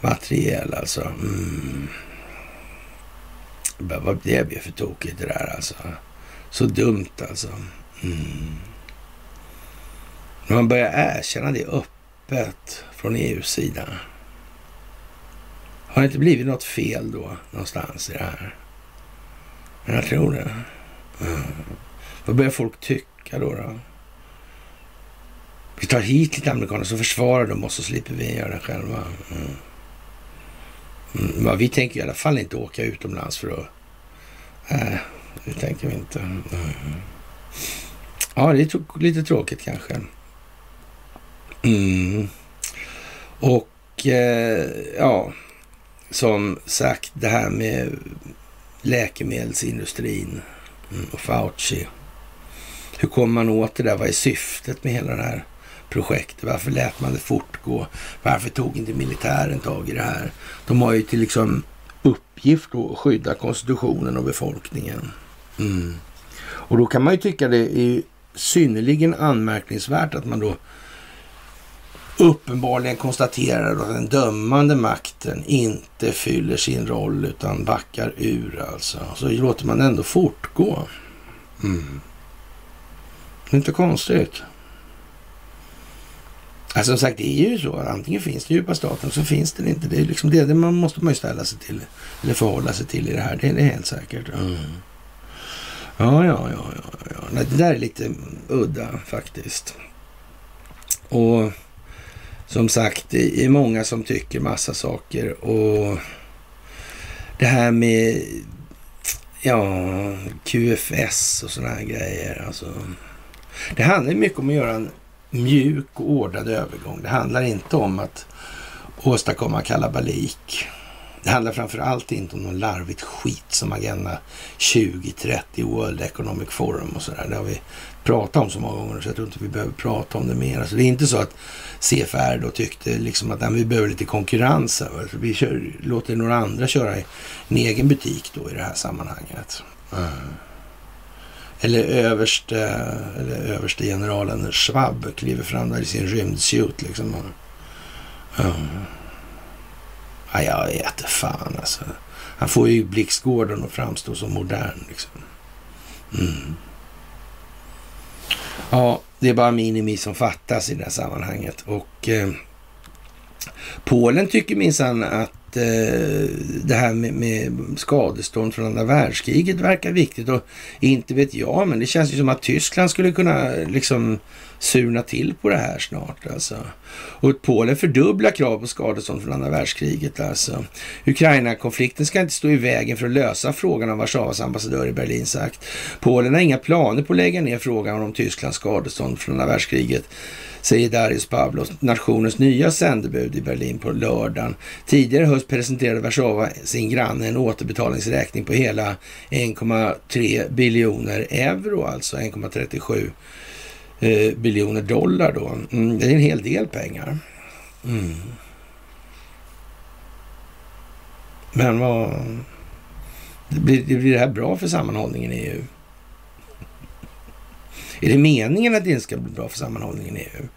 materiel alltså. Mm. Vad det blev för tokigt det där alltså. Så dumt alltså. Mm. När man börjar erkänna det öppet från EUs sida. Har det inte blivit något fel då någonstans i det här? Men jag tror det. Mm. Vad börjar folk tycka då? då? Vi tar hit lite amerikaner så försvarar de oss så slipper vi göra det själva. Mm. Mm. Vi tänker i alla fall inte åka utomlands för att... Nej, det tänker vi inte. Mm. Ja, det är lite tråkigt kanske. Mm. Och eh, ja, som sagt det här med läkemedelsindustrin mm, och Fauci. Hur kommer man åt det där? Vad är syftet med hela det här projektet? Varför lät man det fortgå? Varför tog inte militären tag i det här? De har ju till liksom uppgift att skydda konstitutionen och befolkningen. Mm. Och då kan man ju tycka det är synnerligen anmärkningsvärt att man då uppenbarligen konstaterar att den dömande makten inte fyller sin roll utan backar ur alltså. Så låter man ändå fortgå. Mm. Inte konstigt. Alltså som sagt, det är ju så. Antingen finns det djupa staten så finns det inte. Det är liksom det, det man måste man ju ställa sig till. Eller förhålla sig till i det här. Det är helt säkert. Mm. Ja, ja, ja, ja, ja. Det där är lite udda faktiskt. Och som sagt, det är många som tycker massa saker och det här med ja, QFS och sådana här grejer. Alltså, det handlar mycket om att göra en mjuk och ordnad övergång. Det handlar inte om att åstadkomma kalabalik. Det handlar framför allt inte om någon larvigt skit som Agenda 2030, World Economic Forum och sådär. Det har vi prata om så många gånger så jag tror inte vi behöver prata om det mer. Alltså det är inte så att CFR då tyckte liksom att nej, vi behöver lite konkurrens. Alltså vi kör, låter några andra köra i en egen butik då i det här sammanhanget. Mm. Eller överste, eller överste generalen Schwab kliver fram där i sin rymdsuit liksom. Mm. Ja, jag vet fan alltså. Han får ju Blixtgården att framstå som modern liksom. Mm. Ja, det är bara minimi som fattas i det här sammanhanget. Och eh, Polen tycker minsann att eh, det här med, med skadestånd från andra världskriget verkar viktigt. Och inte vet jag, men det känns ju som att Tyskland skulle kunna liksom surna till på det här snart alltså. Och Polen fördubblar krav på skadestånd från andra världskriget alltså. Ukraina-konflikten ska inte stå i vägen för att lösa frågan om Warszawas ambassadör i Berlin sagt. Polen har inga planer på att lägga ner frågan om Tysklands skadestånd från andra världskriget säger Darius Pavlos, nationens nya sändebud i Berlin på lördagen. Tidigare höst presenterade Warszawa sin granne en återbetalningsräkning på hela 1,3 biljoner euro, alltså 1,37 eh, biljoner dollar då. Mm, det är en hel del pengar. Mm. Men vad... Det blir, det blir det här bra för sammanhållningen i EU? Är det meningen att det inte ska bli bra för sammanhållningen i EU?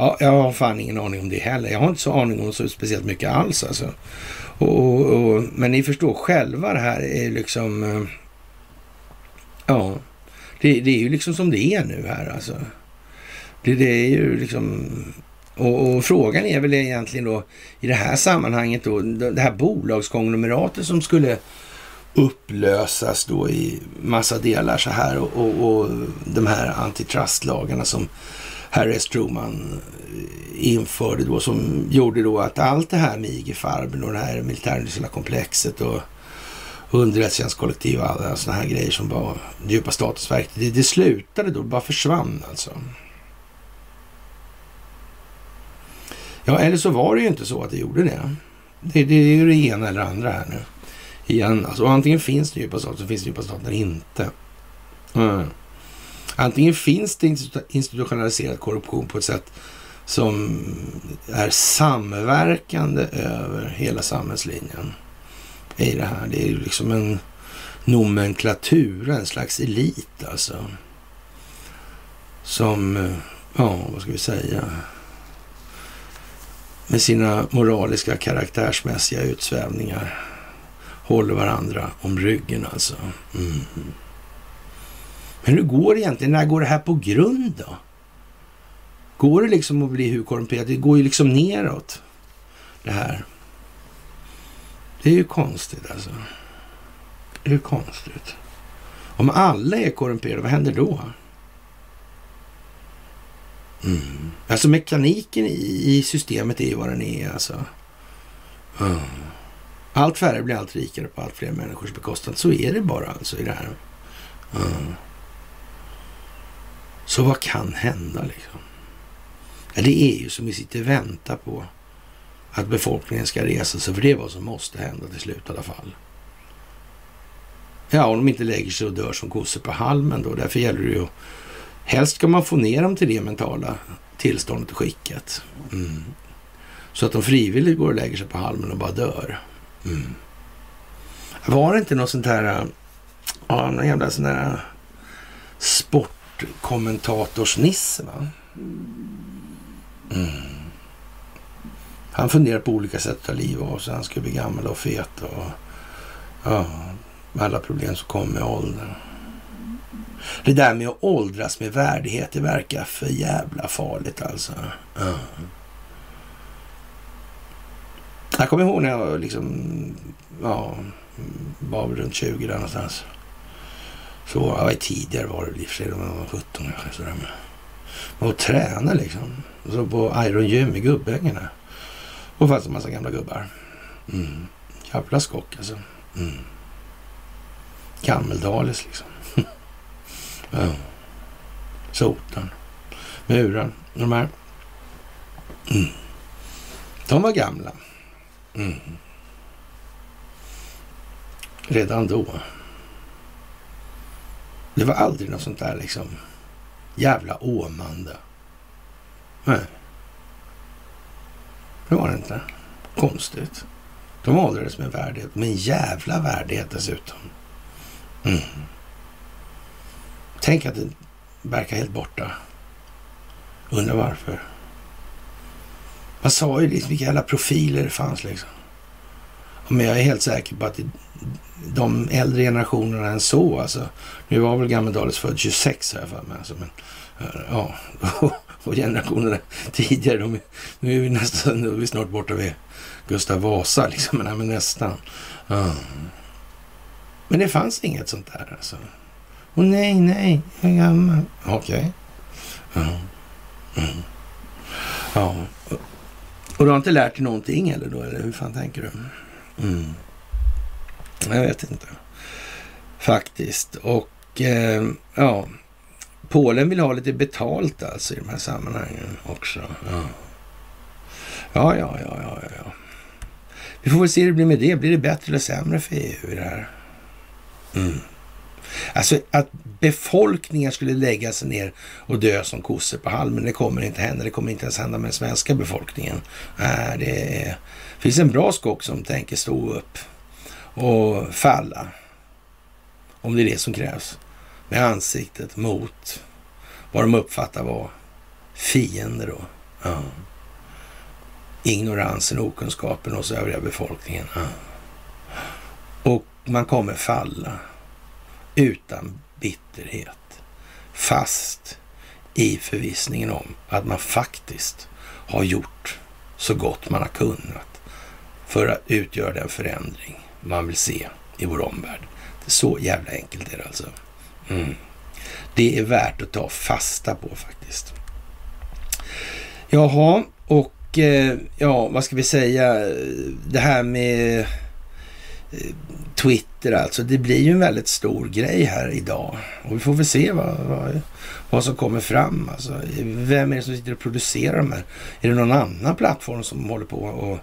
Ja, jag har fan ingen aning om det heller. Jag har inte så aning om så speciellt mycket alls alltså. Och, och, men ni förstår själva det här är liksom... Eh, ja, det, det, är ju liksom som det är nu här alltså. Det, det är ju liksom... Och, och, frågan är väl egentligen då i det här sammanhanget då, det här bolagskonglomeratet som skulle upplösas då i massa delar så här och, och, och de här antitrustlagarna som Harry S. Truman eh, införde då som gjorde då att allt det här med IG-Farben och det här militärindustriella komplexet och underrättelsetjänstkollektiv och alla sådana här grejer som var djupa statusverk. Det, det slutade då, det bara försvann alltså. Ja, eller så var det ju inte så att det gjorde det. Det, det är ju det ena eller andra här nu. Igen, alltså antingen finns det djupa stater så finns det djupa stater inte. Mm. Antingen finns det institutionaliserad korruption på ett sätt som är samverkande över hela samhällslinjen i det här. Det är ju liksom en nomenklatur, en slags elit alltså. Som, eh, ja, vad ska vi säga, med sina moraliska karaktärsmässiga utsvävningar håller varandra om ryggen alltså. Mm. Men hur går det egentligen? När går det här på grund då? Går det liksom att bli hur korrumperat? Det går ju liksom neråt. Det här. Det är ju konstigt alltså. Det är ju konstigt. Om alla är korrumperade, vad händer då? Mm. Alltså mekaniken i, i, systemet är ju vad den är alltså. Mm. Allt färre blir allt rikare på allt fler människors bekostnad. Så är det bara alltså i det här. Mm. Så vad kan hända liksom? Ja, det är ju som vi sitter och väntar på att befolkningen ska resa sig, för det är vad som måste hända till slut i alla fall. Ja, om de inte lägger sig och dör som kossor på halmen då. Därför gäller det ju att helst ska man få ner dem till det mentala tillståndet och skicket. Mm. Så att de frivilligt går och lägger sig på halmen och bara dör. Mm. Var det inte något sånt här, äh, ja, någon jävla sån där sport kommentatorsnisse. Va? Mm. Han funderar på olika sätt att ta livet av sig. Han ska bli gammal och fet och ja, med alla problem som kommer med åldern. Det där med att åldras med värdighet, det verkar för jävla farligt alltså. Ja. Jag kommer ihåg när jag liksom, ja, var runt 20 där någonstans. Så ja, tidigare var det i och för sig, man var 17 kanske. Sådär. Men man var liksom. och tränade liksom. så på Iron Gym i Gubbängarna. Och fanns en massa gamla gubbar. Mm. Jävla skock alltså. Mm. Gammeldales liksom. ja. Sotan. Muran. De här. Mm. De var gamla. Mm. Redan då. Det var aldrig något sånt där liksom jävla åmande. Nej. Det var det inte. Konstigt. De åldrades med värdighet, med en jävla värdighet dessutom. Mm. Tänk att det verkar helt borta. Undrar varför. Man sa ju liksom vilka jävla profiler det fanns liksom. Men jag är helt säker på att de äldre generationerna än så. Alltså. Nu var väl Gammeldalis född 26 här för mig. Alltså, men, eh, ja, och generationerna tidigare, de, nu är vi nästan, nu är vi snart borta vid Gustav Vasa liksom, men, men nästan. Ja. Men det fanns inget sånt där alltså. Och nej, nej, jag är gammal. Okej. Okay. Ja. Mm. ja. Och du har inte lärt dig någonting eller då? Eller hur fan tänker du? Mm. Jag vet inte. Faktiskt. Och eh, ja, Polen vill ha lite betalt alltså i de här sammanhangen också. Ja, ja, ja, ja, ja. ja. Vi får väl se hur det blir med det. Blir det bättre eller sämre för EU i det här? Mm. Alltså att befolkningen skulle lägga sig ner och dö som kossor på halmen, det kommer inte hända. Det kommer inte ens hända med den svenska befolkningen. Nej, det är, finns en bra skock som tänker stå upp och falla. Om det är det som krävs. Med ansiktet mot vad de uppfattar vara fiender då. Ja. Ignoransen, okunskapen hos övriga befolkningen. Ja. Och man kommer falla utan bitterhet. Fast i förvissningen om att man faktiskt har gjort så gott man har kunnat för att utgöra den förändring man vill se i vår omvärld. Det är så jävla enkelt är det alltså. Mm. Det är värt att ta fasta på faktiskt. Jaha, och eh, ja, vad ska vi säga? Det här med eh, Twitter alltså. Det blir ju en väldigt stor grej här idag. Och vi får väl se vad, vad, vad som kommer fram. Alltså, vem är det som sitter och producerar de här? Är det någon annan plattform som håller på och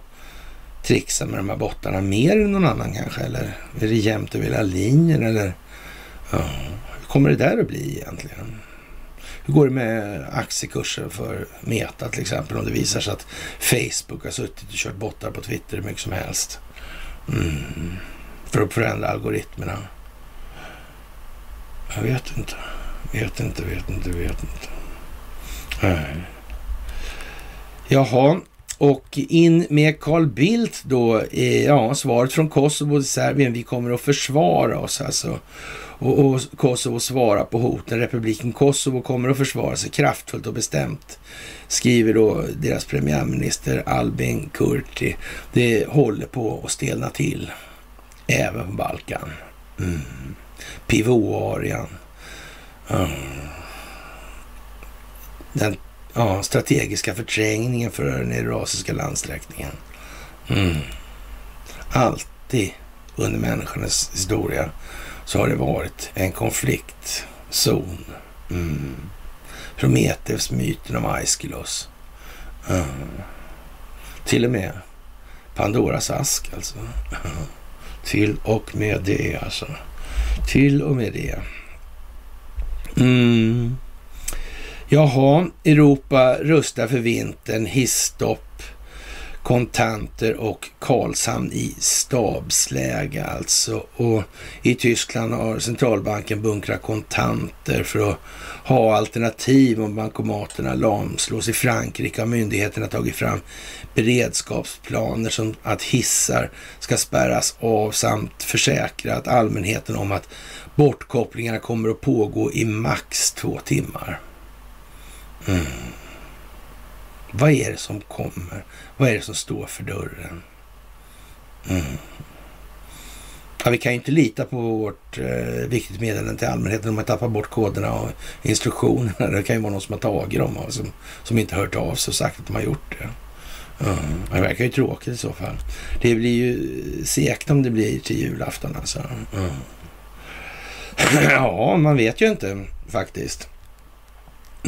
trixa med de här bottarna mer än någon annan kanske? Eller är det jämnt över hela linjen? Eller ja, hur kommer det där att bli egentligen? Hur går det med aktiekursen för Meta till exempel om det visar sig att Facebook har suttit och kört bottar på Twitter hur mycket som helst? Mm för att förändra algoritmerna? Jag vet inte. Vet inte, vet inte, vet inte. Nej. Jaha, och in med Carl Bildt då. Eh, ja, svaret från Kosovo och Serbien. Vi kommer att försvara oss alltså. Och, och Kosovo svarar på hoten. Republiken Kosovo kommer att försvara sig kraftfullt och bestämt. Skriver då deras premiärminister Albin Kurti. Det håller på att stelna till även på Balkan. Mm. Pivoarian. Mm. Den ja, strategiska förträngningen för den eurasiska landsträckningen. Mm. Alltid under människornas historia så har det varit en konfliktzon. Mm. Prometheus-myten om Aiskylos. Mm. Till och med Pandoras ask alltså. Till och med det alltså. Till och med det. Mm. Jaha, Europa rustar för vintern, hisstopp, kontanter och Karlshamn i stabsläge alltså. Och i Tyskland har centralbanken bunkrat kontanter för att ha alternativ om bankomaterna lamslås. I Frankrike har myndigheterna tagit fram beredskapsplaner som att hissar ska spärras av samt försäkrat allmänheten om att bortkopplingarna kommer att pågå i max två timmar. Mm. Vad är det som kommer? Vad är det som står för dörren? Mm. Ja, vi kan ju inte lita på vårt eh, viktigt meddelande till allmänheten om man tappar bort koderna och instruktionerna. Det kan ju vara någon som har tagit dem och som, som inte hört av sig och sagt att de har gjort det. Mm. Det verkar ju tråkigt i så fall. Det blir ju segt om det blir till julafton alltså. Mm. ja, man vet ju inte faktiskt.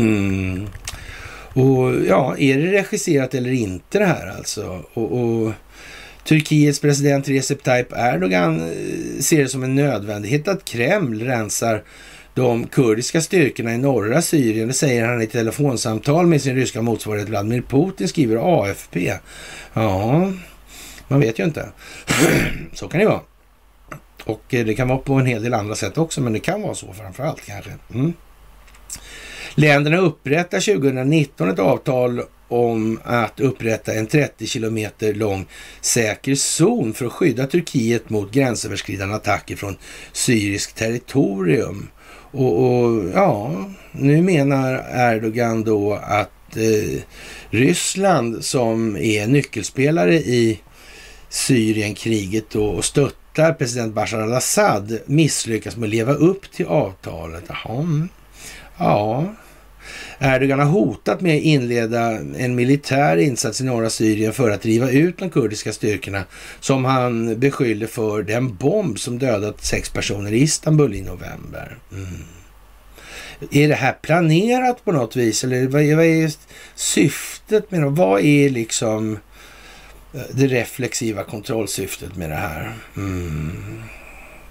Mm. Och ja, är det regisserat eller inte det här alltså? Och, och Turkiets president Recep Tayyip Erdogan eh, ser det som en nödvändighet att Kreml rensar de kurdiska styrkorna i norra Syrien. Det säger han i telefonsamtal med sin ryska motsvarighet Vladimir Putin, skriver AFP. Ja, man vet ju inte. så kan det vara. Och eh, det kan vara på en hel del andra sätt också, men det kan vara så framför allt kanske. Mm. Länderna upprättar 2019 ett avtal om att upprätta en 30 kilometer lång säker zon för att skydda Turkiet mot gränsöverskridande attacker från syriskt territorium. Och, och ja, nu menar Erdogan då att eh, Ryssland som är nyckelspelare i Syrienkriget och stöttar president Bashar al-Assad misslyckas med att leva upp till avtalet. Jaha. Ja, Erdogan har hotat med att inleda en militär insats i norra Syrien för att driva ut de kurdiska styrkorna som han beskyller för den bomb som dödat sex personer i Istanbul i november. Mm. Är det här planerat på något vis eller vad är, vad är syftet med det? Vad är liksom eh, det reflexiva kontrollsyftet med det här? Mm.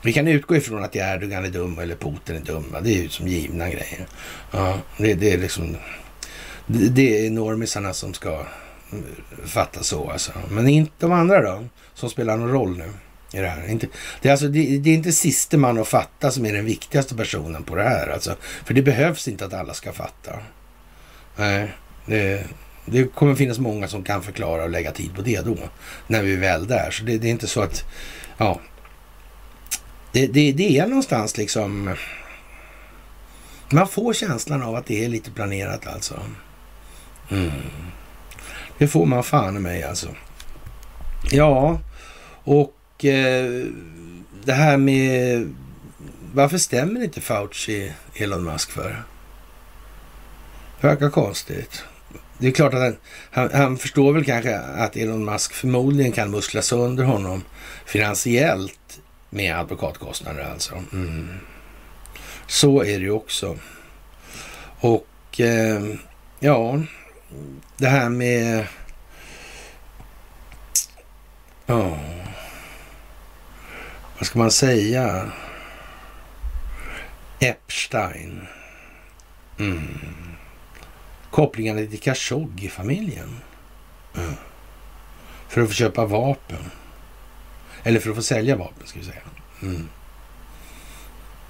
Vi kan utgå ifrån att Erdogan är dum eller Putin är dum. Det är ju som givna grejer. Ja, det, det är liksom... Det, det är normisarna som ska mm, fatta så alltså. Men inte de andra då, som spelar någon roll nu i det här. Inte, det, är alltså, det, det är inte siste man att fatta som är den viktigaste personen på det här. Alltså, för det behövs inte att alla ska fatta. Nej, det, det kommer finnas många som kan förklara och lägga tid på det då. När vi är väl där. Så det, det är inte så att... Ja, det, det, det är någonstans liksom... Man får känslan av att det är lite planerat alltså. Mm. Det får man fan i mig alltså. Ja, och eh, det här med... Varför stämmer inte Fauci Elon Musk för? Det verkar konstigt. Det är klart att han, han, han, förstår väl kanske att Elon Musk förmodligen kan muskla sönder honom finansiellt med advokatkostnader alltså. Mm. Så är det ju också. Och eh, ja, det här med... Ja, vad ska man säga? Epstein. Mm. Kopplingarna till Khashoggi-familjen. Mm. För att få köpa vapen. Eller för att få sälja vapen, ska vi säga. Mm.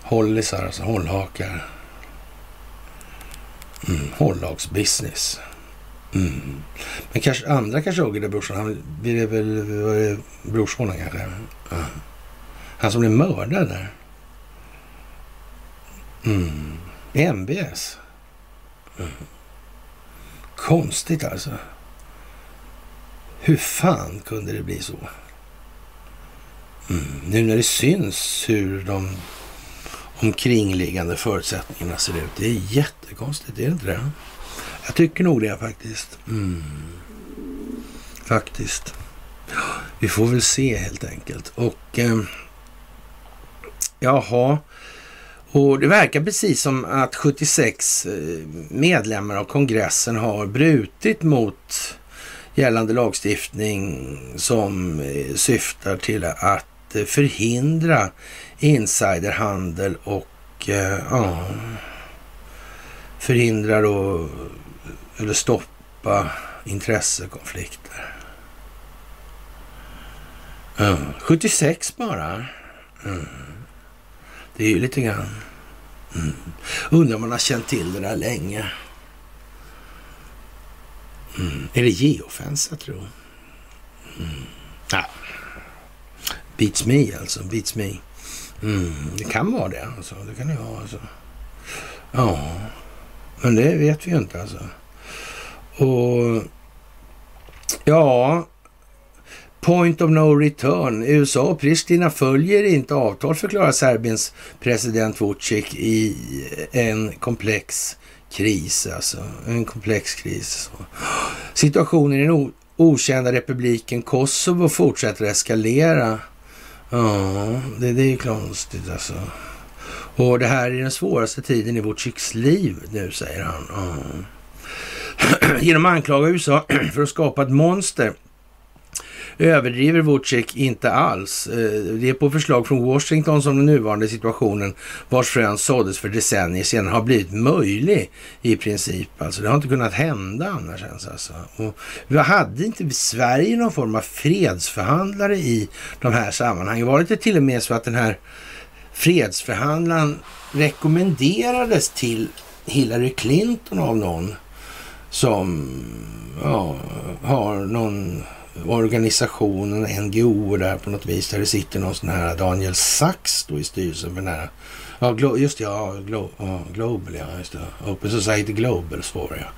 Hållisar, alltså hållhakar. Mm. Hållagsbusiness. Mm. Men kanske andra Khashoggi, där brorsan, han blev väl var brorsonen kanske? Mm. Han som blev mördad där. Mm. MBS. Mm. Konstigt alltså. Hur fan kunde det bli så? Mm. Nu när det syns hur de omkringliggande förutsättningarna ser ut. Det är jättekonstigt, är det inte det? Jag tycker nog det faktiskt. Mm. Faktiskt. Vi får väl se helt enkelt. Och eh, jaha. Och det verkar precis som att 76 eh, medlemmar av kongressen har brutit mot gällande lagstiftning som eh, syftar till att Förhindra insiderhandel och eh, ja, förhindra då eller stoppa intressekonflikter. Mm. 76 bara. Mm. Det är ju lite grann. Mm. Undrar om man har känt till det där länge. Mm. Är det geofens jag tror? Mm. Ja. Beats me alltså. Beats me. Mm, det kan vara det. Alltså. Det kan det vara. Alltså. Ja, men det vet vi ju inte alltså. Och ja, point of no return. USA och Pristina följer inte avtal, förklarar Serbiens president Vucic i en komplex kris. Alltså, en komplex kris. Alltså. Situationen i den okända republiken Kosovo fortsätter eskalera. Ja, det, det är ju konstigt alltså. Och det här är den svåraste tiden i Vucics liv nu, säger han. Ja. Genom att anklaga USA för att skapa ett monster överdriver Vucic inte alls. Eh, det är på förslag från Washington som den nuvarande situationen, vars frön såddes för decennier sedan, har blivit möjlig i princip. Alltså, det har inte kunnat hända annars ens. Alltså. Och vi hade inte Sverige någon form av fredsförhandlare i de här sammanhangen? Var det inte till och med så att den här fredsförhandlaren rekommenderades till Hillary Clinton av någon som ja, har någon organisationen, NGO där på något vis, där det sitter någon sån här Daniel Sachs då i styrelsen för den här, ja just det, ja, Glo, ja, Global, ja just det, Open Society Global svarar jag. ja.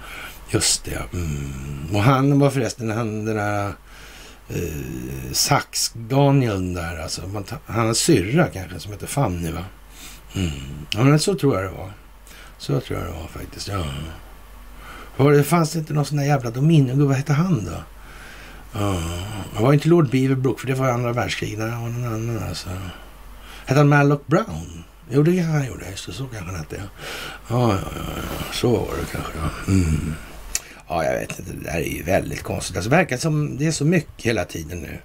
Just det, ja. Mm. Och han var förresten han den där eh, Sachs, Daniel där alltså, han har syrra kanske som heter Fanny va? Mm. Ja men så tror jag det var. Så tror jag det var faktiskt. Ja. Var det, fanns det inte någon sån där jävla dominion? Vad hette han då? Ja, han var inte Lord Beaverbrook, för det var andra världskriget. Det var någon annan alltså. Hette han Mallock Brown? Jo, det kanske han gjorde. Just det, så kanske han hette. Ja. Ja, ja, ja, så var det kanske. Ja. Mm. ja, jag vet inte. Det där är ju väldigt konstigt. Alltså, det verkar som det är så mycket hela tiden nu.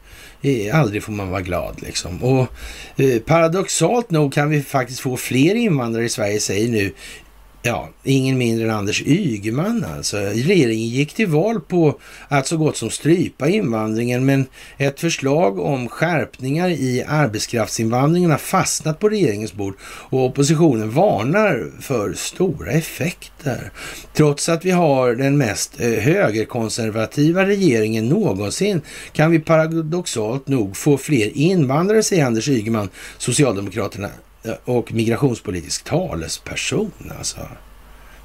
Aldrig får man vara glad liksom. Och eh, paradoxalt nog kan vi faktiskt få fler invandrare i Sverige, säger nu Ja, ingen mindre än Anders Ygeman alltså. Regeringen gick till val på att så gott som strypa invandringen, men ett förslag om skärpningar i arbetskraftsinvandringen har fastnat på regeringens bord och oppositionen varnar för stora effekter. Trots att vi har den mest eh, högerkonservativa regeringen någonsin kan vi paradoxalt nog få fler invandrare, säger Anders Ygeman, Socialdemokraterna och migrationspolitisk talesperson alltså.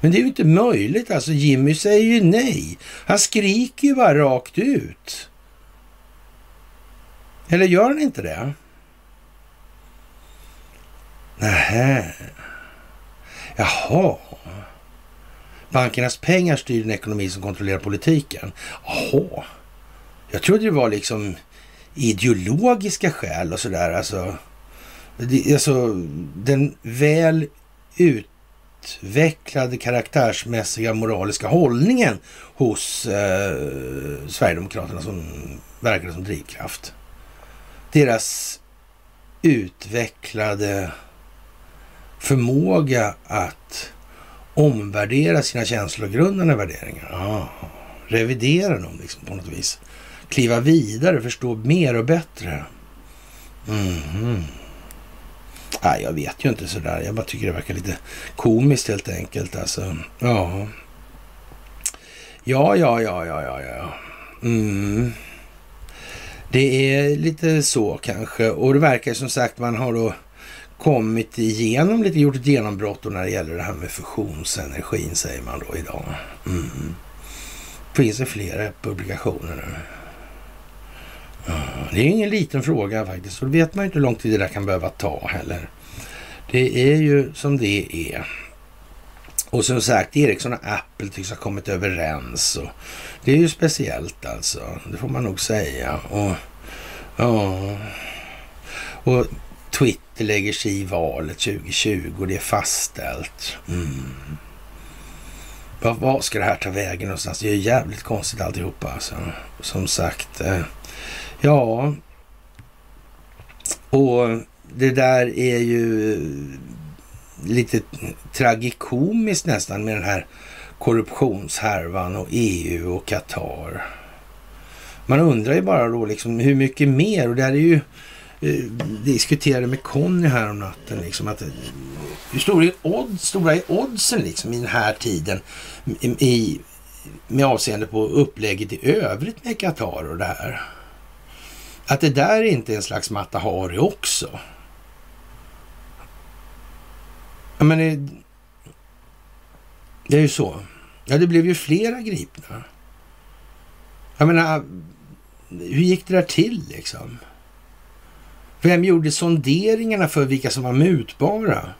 Men det är ju inte möjligt alltså. Jimmy säger ju nej. Han skriker ju bara rakt ut. Eller gör han inte det? Nähä. Jaha. Bankernas pengar styr den ekonomi som kontrollerar politiken. Jaha. Jag trodde det var liksom ideologiska skäl och sådär. Alltså alltså, den väl utvecklade karaktärsmässiga moraliska hållningen hos eh, Sverigedemokraterna som verkar som drivkraft. Deras utvecklade förmåga att omvärdera sina känslogrundande värderingar. Ah, revidera dem liksom på något vis. Kliva vidare, förstå mer och bättre. Mm -hmm. Nej, jag vet ju inte sådär. Jag bara tycker det verkar lite komiskt helt enkelt. Alltså, ja. Ja, ja, ja, ja, ja, ja. Mm. Det är lite så kanske. Och det verkar som sagt man har då kommit igenom lite, gjort ett genombrott när det gäller det här med fusionsenergin säger man då idag. Mm. Finns det flera publikationer nu. Det är ingen liten fråga faktiskt. Och då vet man ju inte hur lång tid det där kan behöva ta heller. Det är ju som det är. Och som sagt, Ericsson och Apple tycks ha kommit överens. Och det är ju speciellt alltså. Det får man nog säga. Och, ja. och Twitter lägger sig i valet 2020 och det är fastställt. Mm. Vad, vad ska det här ta vägen någonstans? Det är ju jävligt konstigt alltihopa alltså. Som sagt. Eh, Ja, och det där är ju lite tragikomiskt nästan med den här korruptionshärvan och EU och Qatar. Man undrar ju bara då liksom hur mycket mer och det här är ju eh, diskuterade med Conny här om natten liksom att eh, hur stora är, odds, stora är oddsen liksom i den här tiden i, med avseende på upplägget i övrigt med Qatar och det här. Att det där inte är en slags Mata Hari också. Ja, men det, det är ju så. Ja, det blev ju flera gripna. Jag menar, hur gick det där till liksom? Vem gjorde sonderingarna för vilka som var mutbara?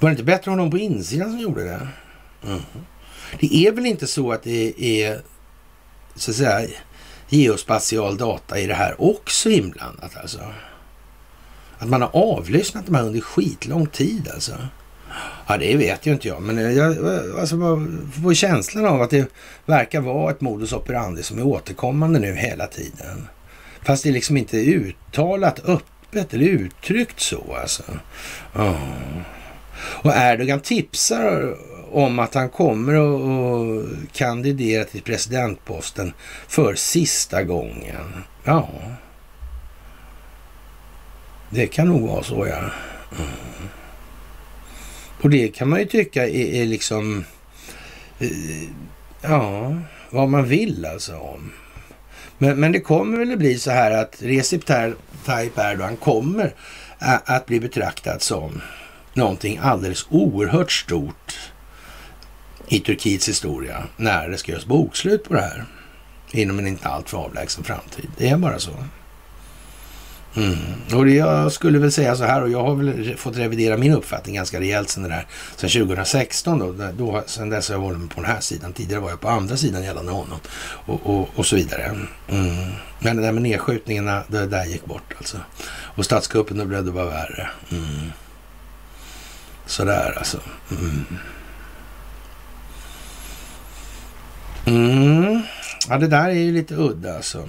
Var det inte bättre om någon på insidan som gjorde det? Mm. Det är väl inte så att det är så att säga geospatial data i det här också inblandat alltså. Att man har avlyssnat de här under skitlång tid alltså. Ja, det vet ju inte jag, men jag alltså, får känslan av att det verkar vara ett modus operandi som är återkommande nu hela tiden. Fast det är liksom inte uttalat öppet eller uttryckt så alltså. Oh. Och Erdogan tipsar om att han kommer att kandidera till presidentposten för sista gången. Ja, det kan nog vara så, ja. Mm. Och det kan man ju tycka är, är liksom, eh, ja, vad man vill alltså om. Men, men det kommer väl att bli så här att Recep Tayyip Erdogan kommer att bli betraktad som någonting alldeles oerhört stort i Turkiets historia när det ska göras bokslut på det här inom en inte alltför avlägsen framtid. Det är bara så. Mm. Och jag skulle väl säga så här, och jag har väl fått revidera min uppfattning ganska rejält sen det där, sen 2016 då, då sen dess har jag varit på den här sidan. Tidigare var jag på andra sidan gällande honom och, och, och så vidare. Mm. Men det där med nedskjutningarna, det där gick bort alltså. Och statskuppen, då blev det bara värre. Mm. Sådär alltså. Mm. Mm. Ja, det där är ju lite udda alltså.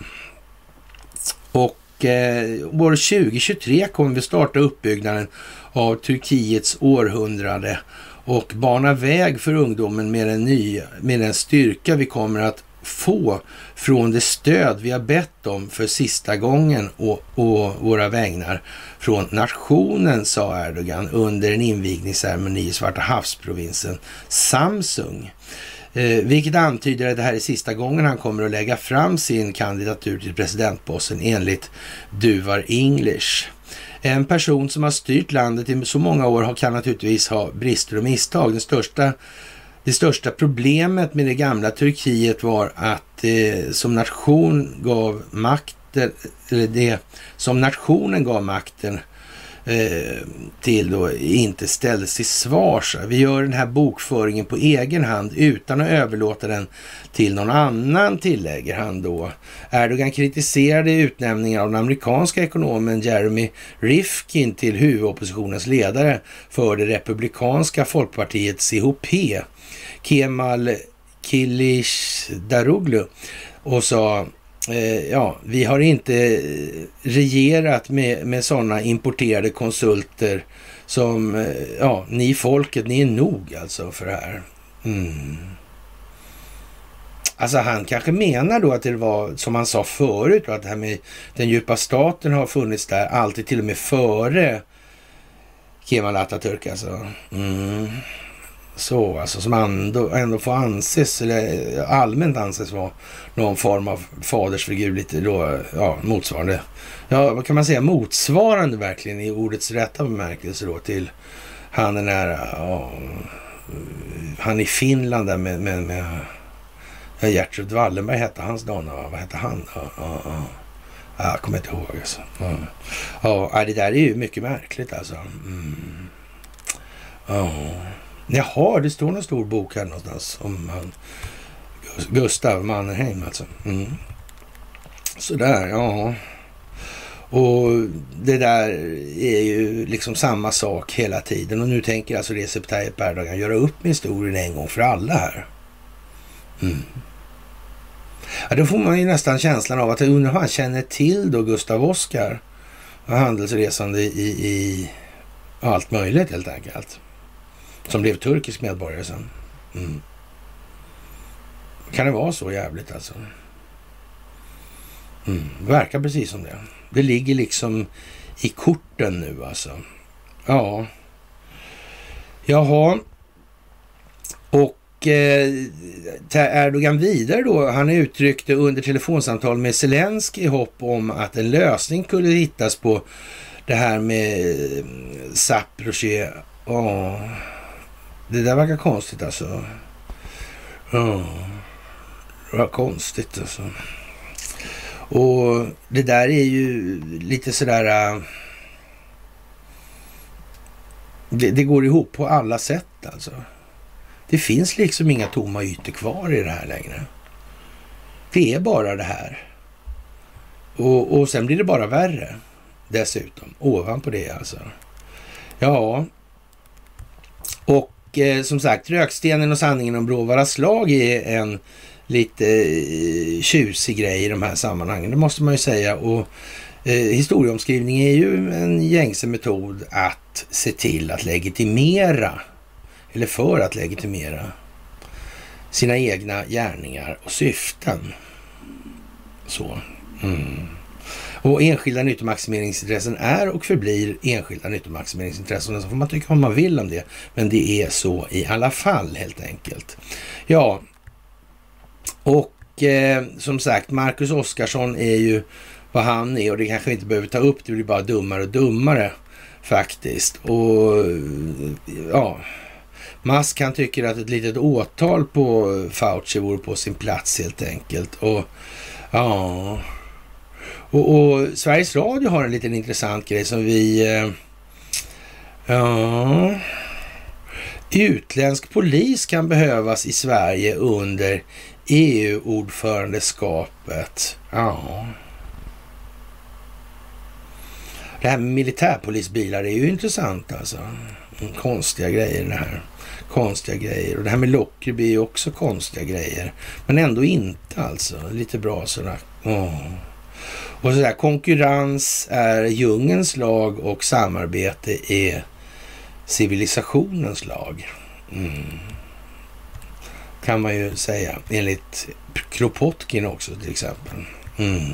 Och eh, år 2023 kommer vi starta uppbyggnaden av Turkiets århundrade och bana väg för ungdomen med den, nya, med den styrka vi kommer att få från det stöd vi har bett om för sista gången och, och våra vägnar från nationen, sa Erdogan under en invigningsceremoni i Svarta havsprovinsen Samsung. Eh, vilket antyder att det här är sista gången han kommer att lägga fram sin kandidatur till presidentposten enligt Duvar English. En person som har styrt landet i så många år kan naturligtvis ha brister och misstag. Den största, det största problemet med det gamla Turkiet var att eh, som nation gav makten, eller det som nationen gav makten Eh, Eh, till då inte ställdes till svars. Vi gör den här bokföringen på egen hand utan att överlåta den till någon annan, tillägger han då. Erdogan kritiserade utnämningen av den amerikanska ekonomen Jeremy Rifkin till huvudoppositionens ledare för det republikanska folkpartiet CHP, Kemal Kilicdaroglu, och sa Eh, ja, vi har inte eh, regerat med, med sådana importerade konsulter som, eh, ja, ni folket, ni är nog alltså för det här. Mm. Alltså han kanske menar då att det var som han sa förut, att det här med den djupa staten har funnits där alltid till och med före Kemal Atatürk alltså. Mm så, alltså som ändå, ändå får anses, eller allmänt anses vara någon form av fadersfigur, lite då, ja, motsvarande, ja, vad kan man säga, motsvarande verkligen i ordets rätta bemärkelse då till han den här... ja, han i Finland där med, med, med ja, Gertrud Wallenberg hette hans donna, vad hette han? Ja, ja, ja. Jag kommer inte ihåg alltså. Ja. ja, det där är ju mycket märkligt alltså. Mm. Ja. Jaha, det står någon stor bok här någonstans om han. Gustav Mannerheim alltså. Mm. Sådär, ja. Och det där är ju liksom samma sak hela tiden. Och nu tänker alltså Recep Tayyip Erdogan göra upp med historien en gång för alla här. Mm. Ja, då får man ju nästan känslan av att undrar han känner till då Gustav Oskar. Handelsresande i, i allt möjligt helt enkelt. Som blev turkisk medborgare sen. Mm. Kan det vara så jävligt alltså? Mm. Verkar precis som det. Det ligger liksom i korten nu alltså. Ja. Jaha. Och eh, Erdogan vidare då. Han uttryckte under telefonsamtal med Zelensky hopp om att en lösning kunde hittas på det här med eh, Zaporozhye. Oh. Det där verkar konstigt alltså. Ja, det var konstigt alltså. Och det där är ju lite sådär... Äh, det, det, går ihop på alla sätt alltså. Det finns liksom inga tomma ytor kvar i det här längre. Det är bara det här. Och, och sen blir det bara värre dessutom. Ovanpå det alltså. Ja. Och och eh, som sagt, Rökstenen och sanningen om Bråvaras slag är en lite eh, tjusig grej i de här sammanhangen. Det måste man ju säga. Och eh, historieomskrivning är ju en gängse metod att se till att legitimera, eller för att legitimera sina egna gärningar och syften. Så. Mm. Och enskilda nyttomaximeringsintressen är och förblir enskilda nyttomaximeringsintressen. Så får man tycka vad man vill om det. Men det är så i alla fall helt enkelt. Ja, och eh, som sagt, Marcus Oskarsson är ju vad han är och det kanske vi inte behöver ta upp. Det blir bara dummare och dummare faktiskt. Och ja, Musk han tycker att ett litet åtal på Fauci vore på sin plats helt enkelt. Och ja, och, och, Sveriges Radio har en liten intressant grej som vi... Eh, ja... Utländsk polis kan behövas i Sverige under EU-ordförandeskapet. Ja. Det här med militärpolisbilar är ju intressant alltså. Konstiga grejer det här. Konstiga grejer. Och det här med Lockerby är ju också konstiga grejer. Men ändå inte alltså. Lite bra sådär. Oh. Och sådär, konkurrens är djungens lag och samarbete är civilisationens lag. Mm. Kan man ju säga, enligt Kropotkin också till exempel. Mm.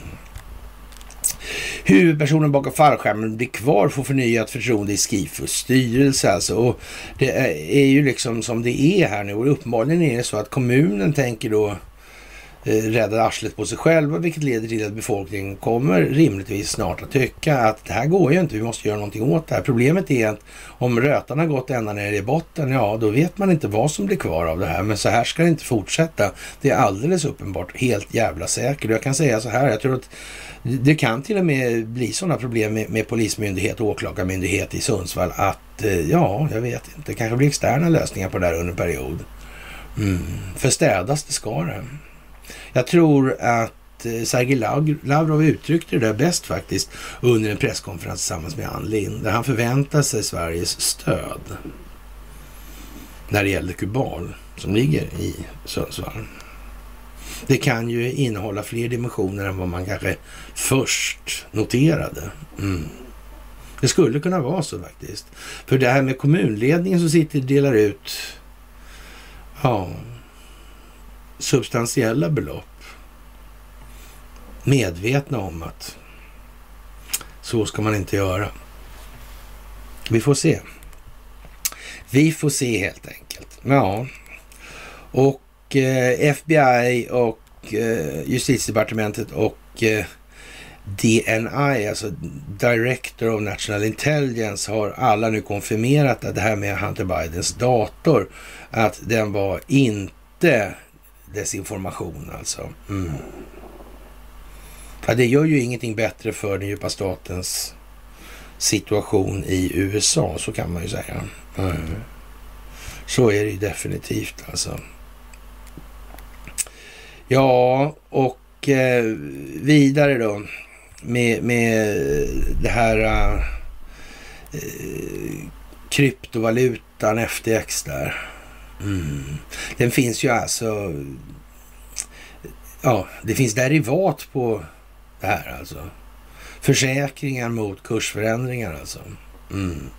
Huvudpersonen bakom fallskärmen blir kvar får förnyat förtroende i Skifus styrelse alltså. Och det är ju liksom som det är här nu och uppenbarligen är det så att kommunen tänker då Eh, räddar arslet på sig själva, vilket leder till att befolkningen kommer rimligtvis snart att tycka att det här går ju inte, vi måste göra någonting åt det här. Problemet är att om rötan har gått ända ner i botten, ja då vet man inte vad som blir kvar av det här. Men så här ska det inte fortsätta. Det är alldeles uppenbart helt jävla säkert. Jag kan säga så här, jag tror att det kan till och med bli sådana problem med, med polismyndighet och åklagarmyndighet i Sundsvall att, eh, ja, jag vet inte, det kanske blir externa lösningar på det här under en period. Mm. För städas det ska det. Jag tror att eh, Sergej Lavrov uttryckte det där bäst faktiskt under en presskonferens tillsammans med Ann Lind, där han förväntar sig Sveriges stöd när det gäller Kubal som ligger i Sundsvall. Det kan ju innehålla fler dimensioner än vad man kanske först noterade. Mm. Det skulle kunna vara så faktiskt. För det här med kommunledningen som sitter och delar ut ja, substantiella belopp. Medvetna om att så ska man inte göra. Vi får se. Vi får se helt enkelt. Ja, och eh, FBI och eh, justitiedepartementet och eh, DNI, alltså Director of National Intelligence, har alla nu konfirmerat att det här med Hunter Bidens dator, att den var inte desinformation alltså. Mm. Ja, det gör ju ingenting bättre för den djupa statens situation i USA, så kan man ju säga. Mm. Så är det ju definitivt alltså. Ja, och eh, vidare då med, med det här eh, kryptovalutan FTX där. Mm. Den finns ju alltså... Ja, det finns derivat på det här alltså. Försäkringar mot kursförändringar alltså. Mm.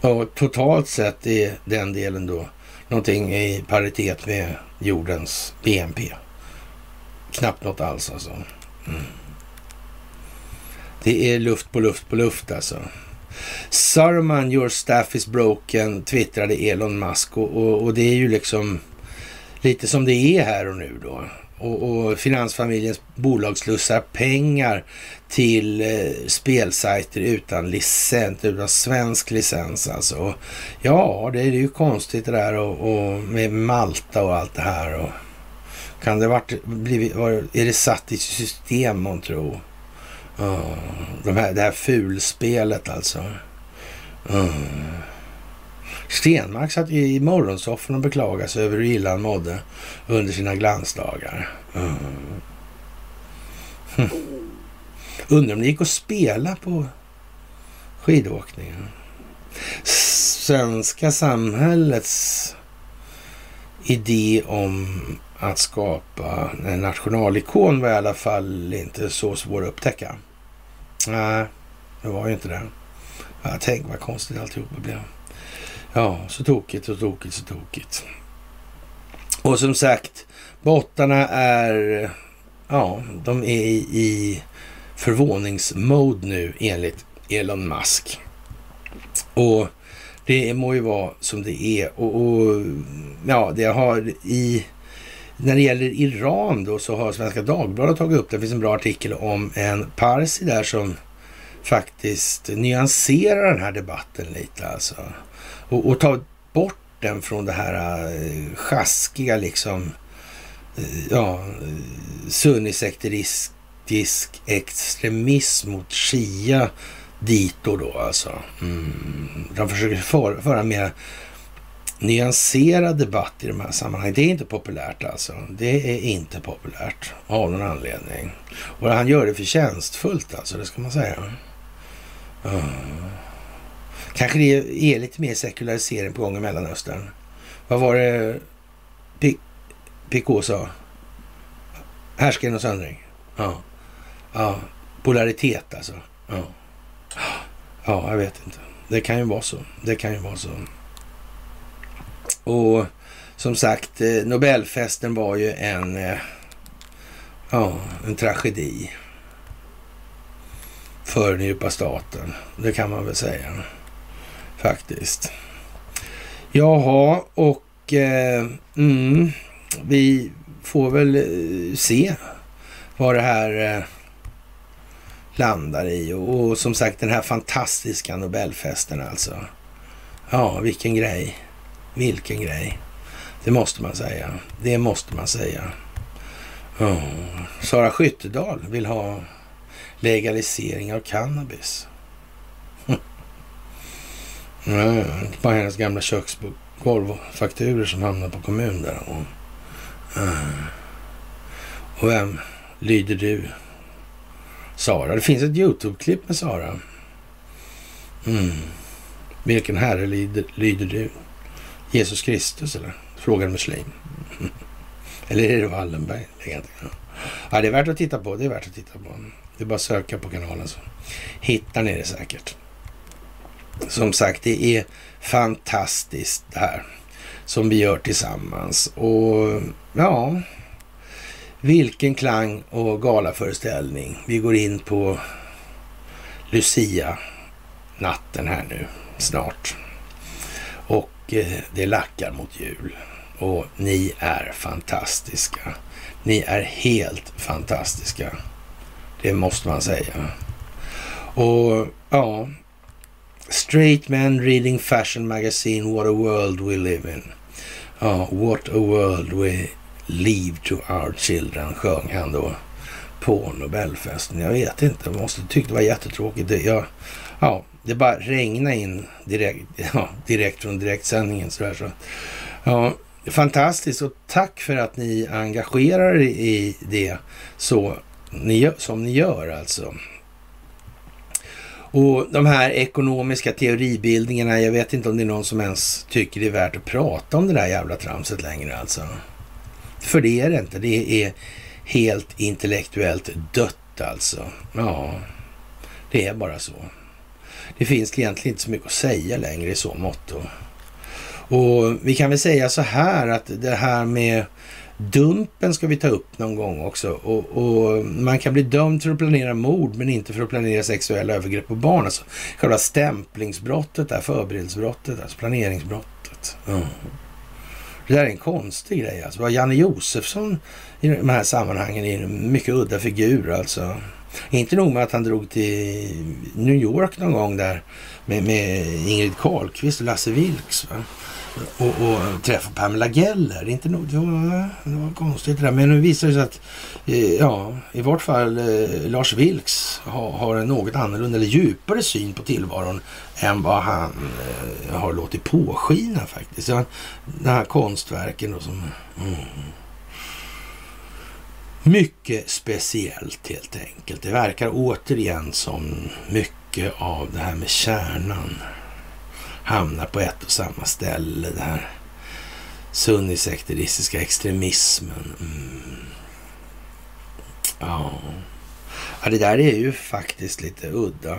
Och totalt sett är den delen då någonting i paritet med jordens BNP. Knappt något alls alltså. Mm. Det är luft på luft på luft alltså. Saruman, your staff is broken, twittrade Elon Musk och, och, och, det är ju liksom lite som det är här och nu då. Och, och finansfamiljens bolag slussar pengar till eh, spelsajter utan licens, utan svensk licens alltså. Och, ja, det är ju konstigt det där och, och, med Malta och allt det här. Och, kan det varit, blivit, var, är det satt i system man tror? Oh, de här, det här fulspelet alltså. Mm. Stenmark satt i morgonsoffan och beklagade sig över hur illa han mådde under sina glansdagar. Mm. Hm. Undrar om det gick att spela på skidåkningen. Svenska samhällets idé om att skapa en nationalikon var i alla fall inte så svår att upptäcka. Nej, det var ju inte det. Ja, tänk vad konstigt alltihopa blev. Ja, så tokigt, så tokigt, så tokigt. Och som sagt, bottarna är, ja, de är i förvåningsmode nu enligt Elon Musk. Och det må ju vara som det är. Och, och ja, det har i när det gäller Iran då så har Svenska Dagbladet tagit upp det. Det finns en bra artikel om en Parsi där som faktiskt nyanserar den här debatten lite alltså. Och, och tar bort den från det här äh, sjaskiga liksom, eh, ja, eh, sunnisekteristisk extremism mot Shia dito då alltså. Mm. De försöker föra, föra mer nyanserad debatt i de här sammanhangen. Det är inte populärt alltså. Det är inte populärt av någon anledning. Och han gör det förtjänstfullt alltså, det ska man säga. Mm. Kanske det är lite mer sekularisering på gång i Mellanöstern. Vad var det Picot sa? Härsken och söndring. Ja. ja. Polaritet alltså. Ja. ja, jag vet inte. Det kan ju vara så. Det kan ju vara så. Och som sagt, eh, Nobelfesten var ju en, eh, ja, en tragedi för den djupa staten. Det kan man väl säga faktiskt. Jaha, och eh, mm, vi får väl eh, se vad det här eh, landar i. Och, och, som sagt den här fantastiska Nobelfesten alltså. Ja, vilken grej. Vilken grej. Det måste man säga. Det måste man säga. Oh. Sara Skyttedal vill ha legalisering av cannabis. Nej, bara hennes gamla köksgolvfakturer som hamnar på kommun där. Och, och vem lyder du? Sara. Det finns ett YouTube-klipp med Sara. Mm. Vilken herre lyder, lyder du? Jesus Kristus eller? Frågar en muslim. eller är det Wallenberg? Ja, det är värt att titta på. Det är värt att titta på. Det är bara att söka på kanalen så hittar ni det säkert. Som sagt, det är fantastiskt det här som vi gör tillsammans. Och ja, vilken klang och galaföreställning. Vi går in på Lucia-natten här nu snart. Och det lackar mot jul. Och ni är fantastiska. Ni är helt fantastiska. Det måste man säga. Och ja, Straight men reading fashion magazine, what a world we live in. Ja, what a world we leave to our children, sjöng han då på Nobelfesten. Jag vet inte, jag måste tycka det var jättetråkigt. Det, jag, ja, det bara regnade in direkt, ja, direkt från direktsändningen. Så, där, så ja, fantastiskt och tack för att ni engagerar er i det så ni, som ni gör alltså. Och de här ekonomiska teoribildningarna, jag vet inte om det är någon som ens tycker det är värt att prata om det där jävla tramset längre alltså. För det är det inte. Det är helt intellektuellt dött alltså. Ja, det är bara så. Det finns egentligen inte så mycket att säga längre i så mått. Och vi kan väl säga så här att det här med Dumpen ska vi ta upp någon gång också. Och, och, man kan bli dömd för att planera mord men inte för att planera sexuella övergrepp på barn. Alltså själva stämplingsbrottet, där, förberedelsebrottet, alltså planeringsbrottet. Mm. Det där är en konstig grej alltså. Janne Josefsson i de här sammanhangen är en mycket udda figur alltså. Inte nog med att han drog till New York någon gång där med, med Ingrid Carlqvist och Lasse Vilks. Va? och, och träffade Pamela Geller. Inte nog, det, var, det var konstigt det där. Men nu visar det sig att eh, ja, i vart fall eh, Lars Vilks har, har, en något annorlunda eller djupare syn på tillvaron än vad han eh, har låtit påskina faktiskt. Ja, de här konstverken då som... Mm, mycket speciellt helt enkelt. Det verkar återigen som mycket av det här med kärnan hamnar på ett och samma ställe. Den här sunnisekteristiska extremismen. Mm. Ja. ja, det där är ju faktiskt lite udda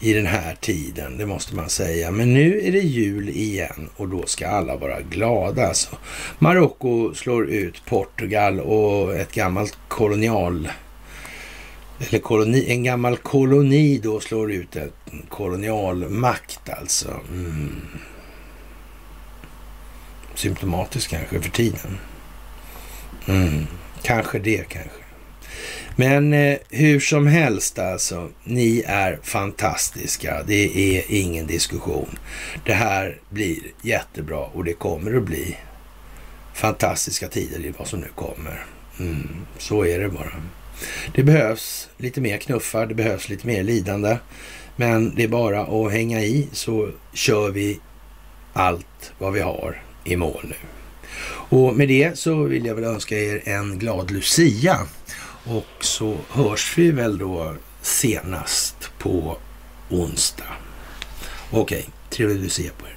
i den här tiden, det måste man säga. Men nu är det jul igen och då ska alla vara glada. Alltså. Marocko slår ut Portugal och ett gammalt kolonial eller koloni, en gammal koloni då slår ut en kolonialmakt alltså. Mm. Symptomatiskt kanske för tiden. Mm. Kanske det kanske. Men eh, hur som helst alltså, ni är fantastiska. Det är ingen diskussion. Det här blir jättebra och det kommer att bli fantastiska tider i vad som nu kommer. Mm, så är det bara. Det behövs lite mer knuffar, det behövs lite mer lidande. Men det är bara att hänga i så kör vi allt vad vi har i mål nu. Och med det så vill jag väl önska er en glad Lucia och så hörs vi väl då senast på onsdag. Okej, okay, trevlig Lucia på er.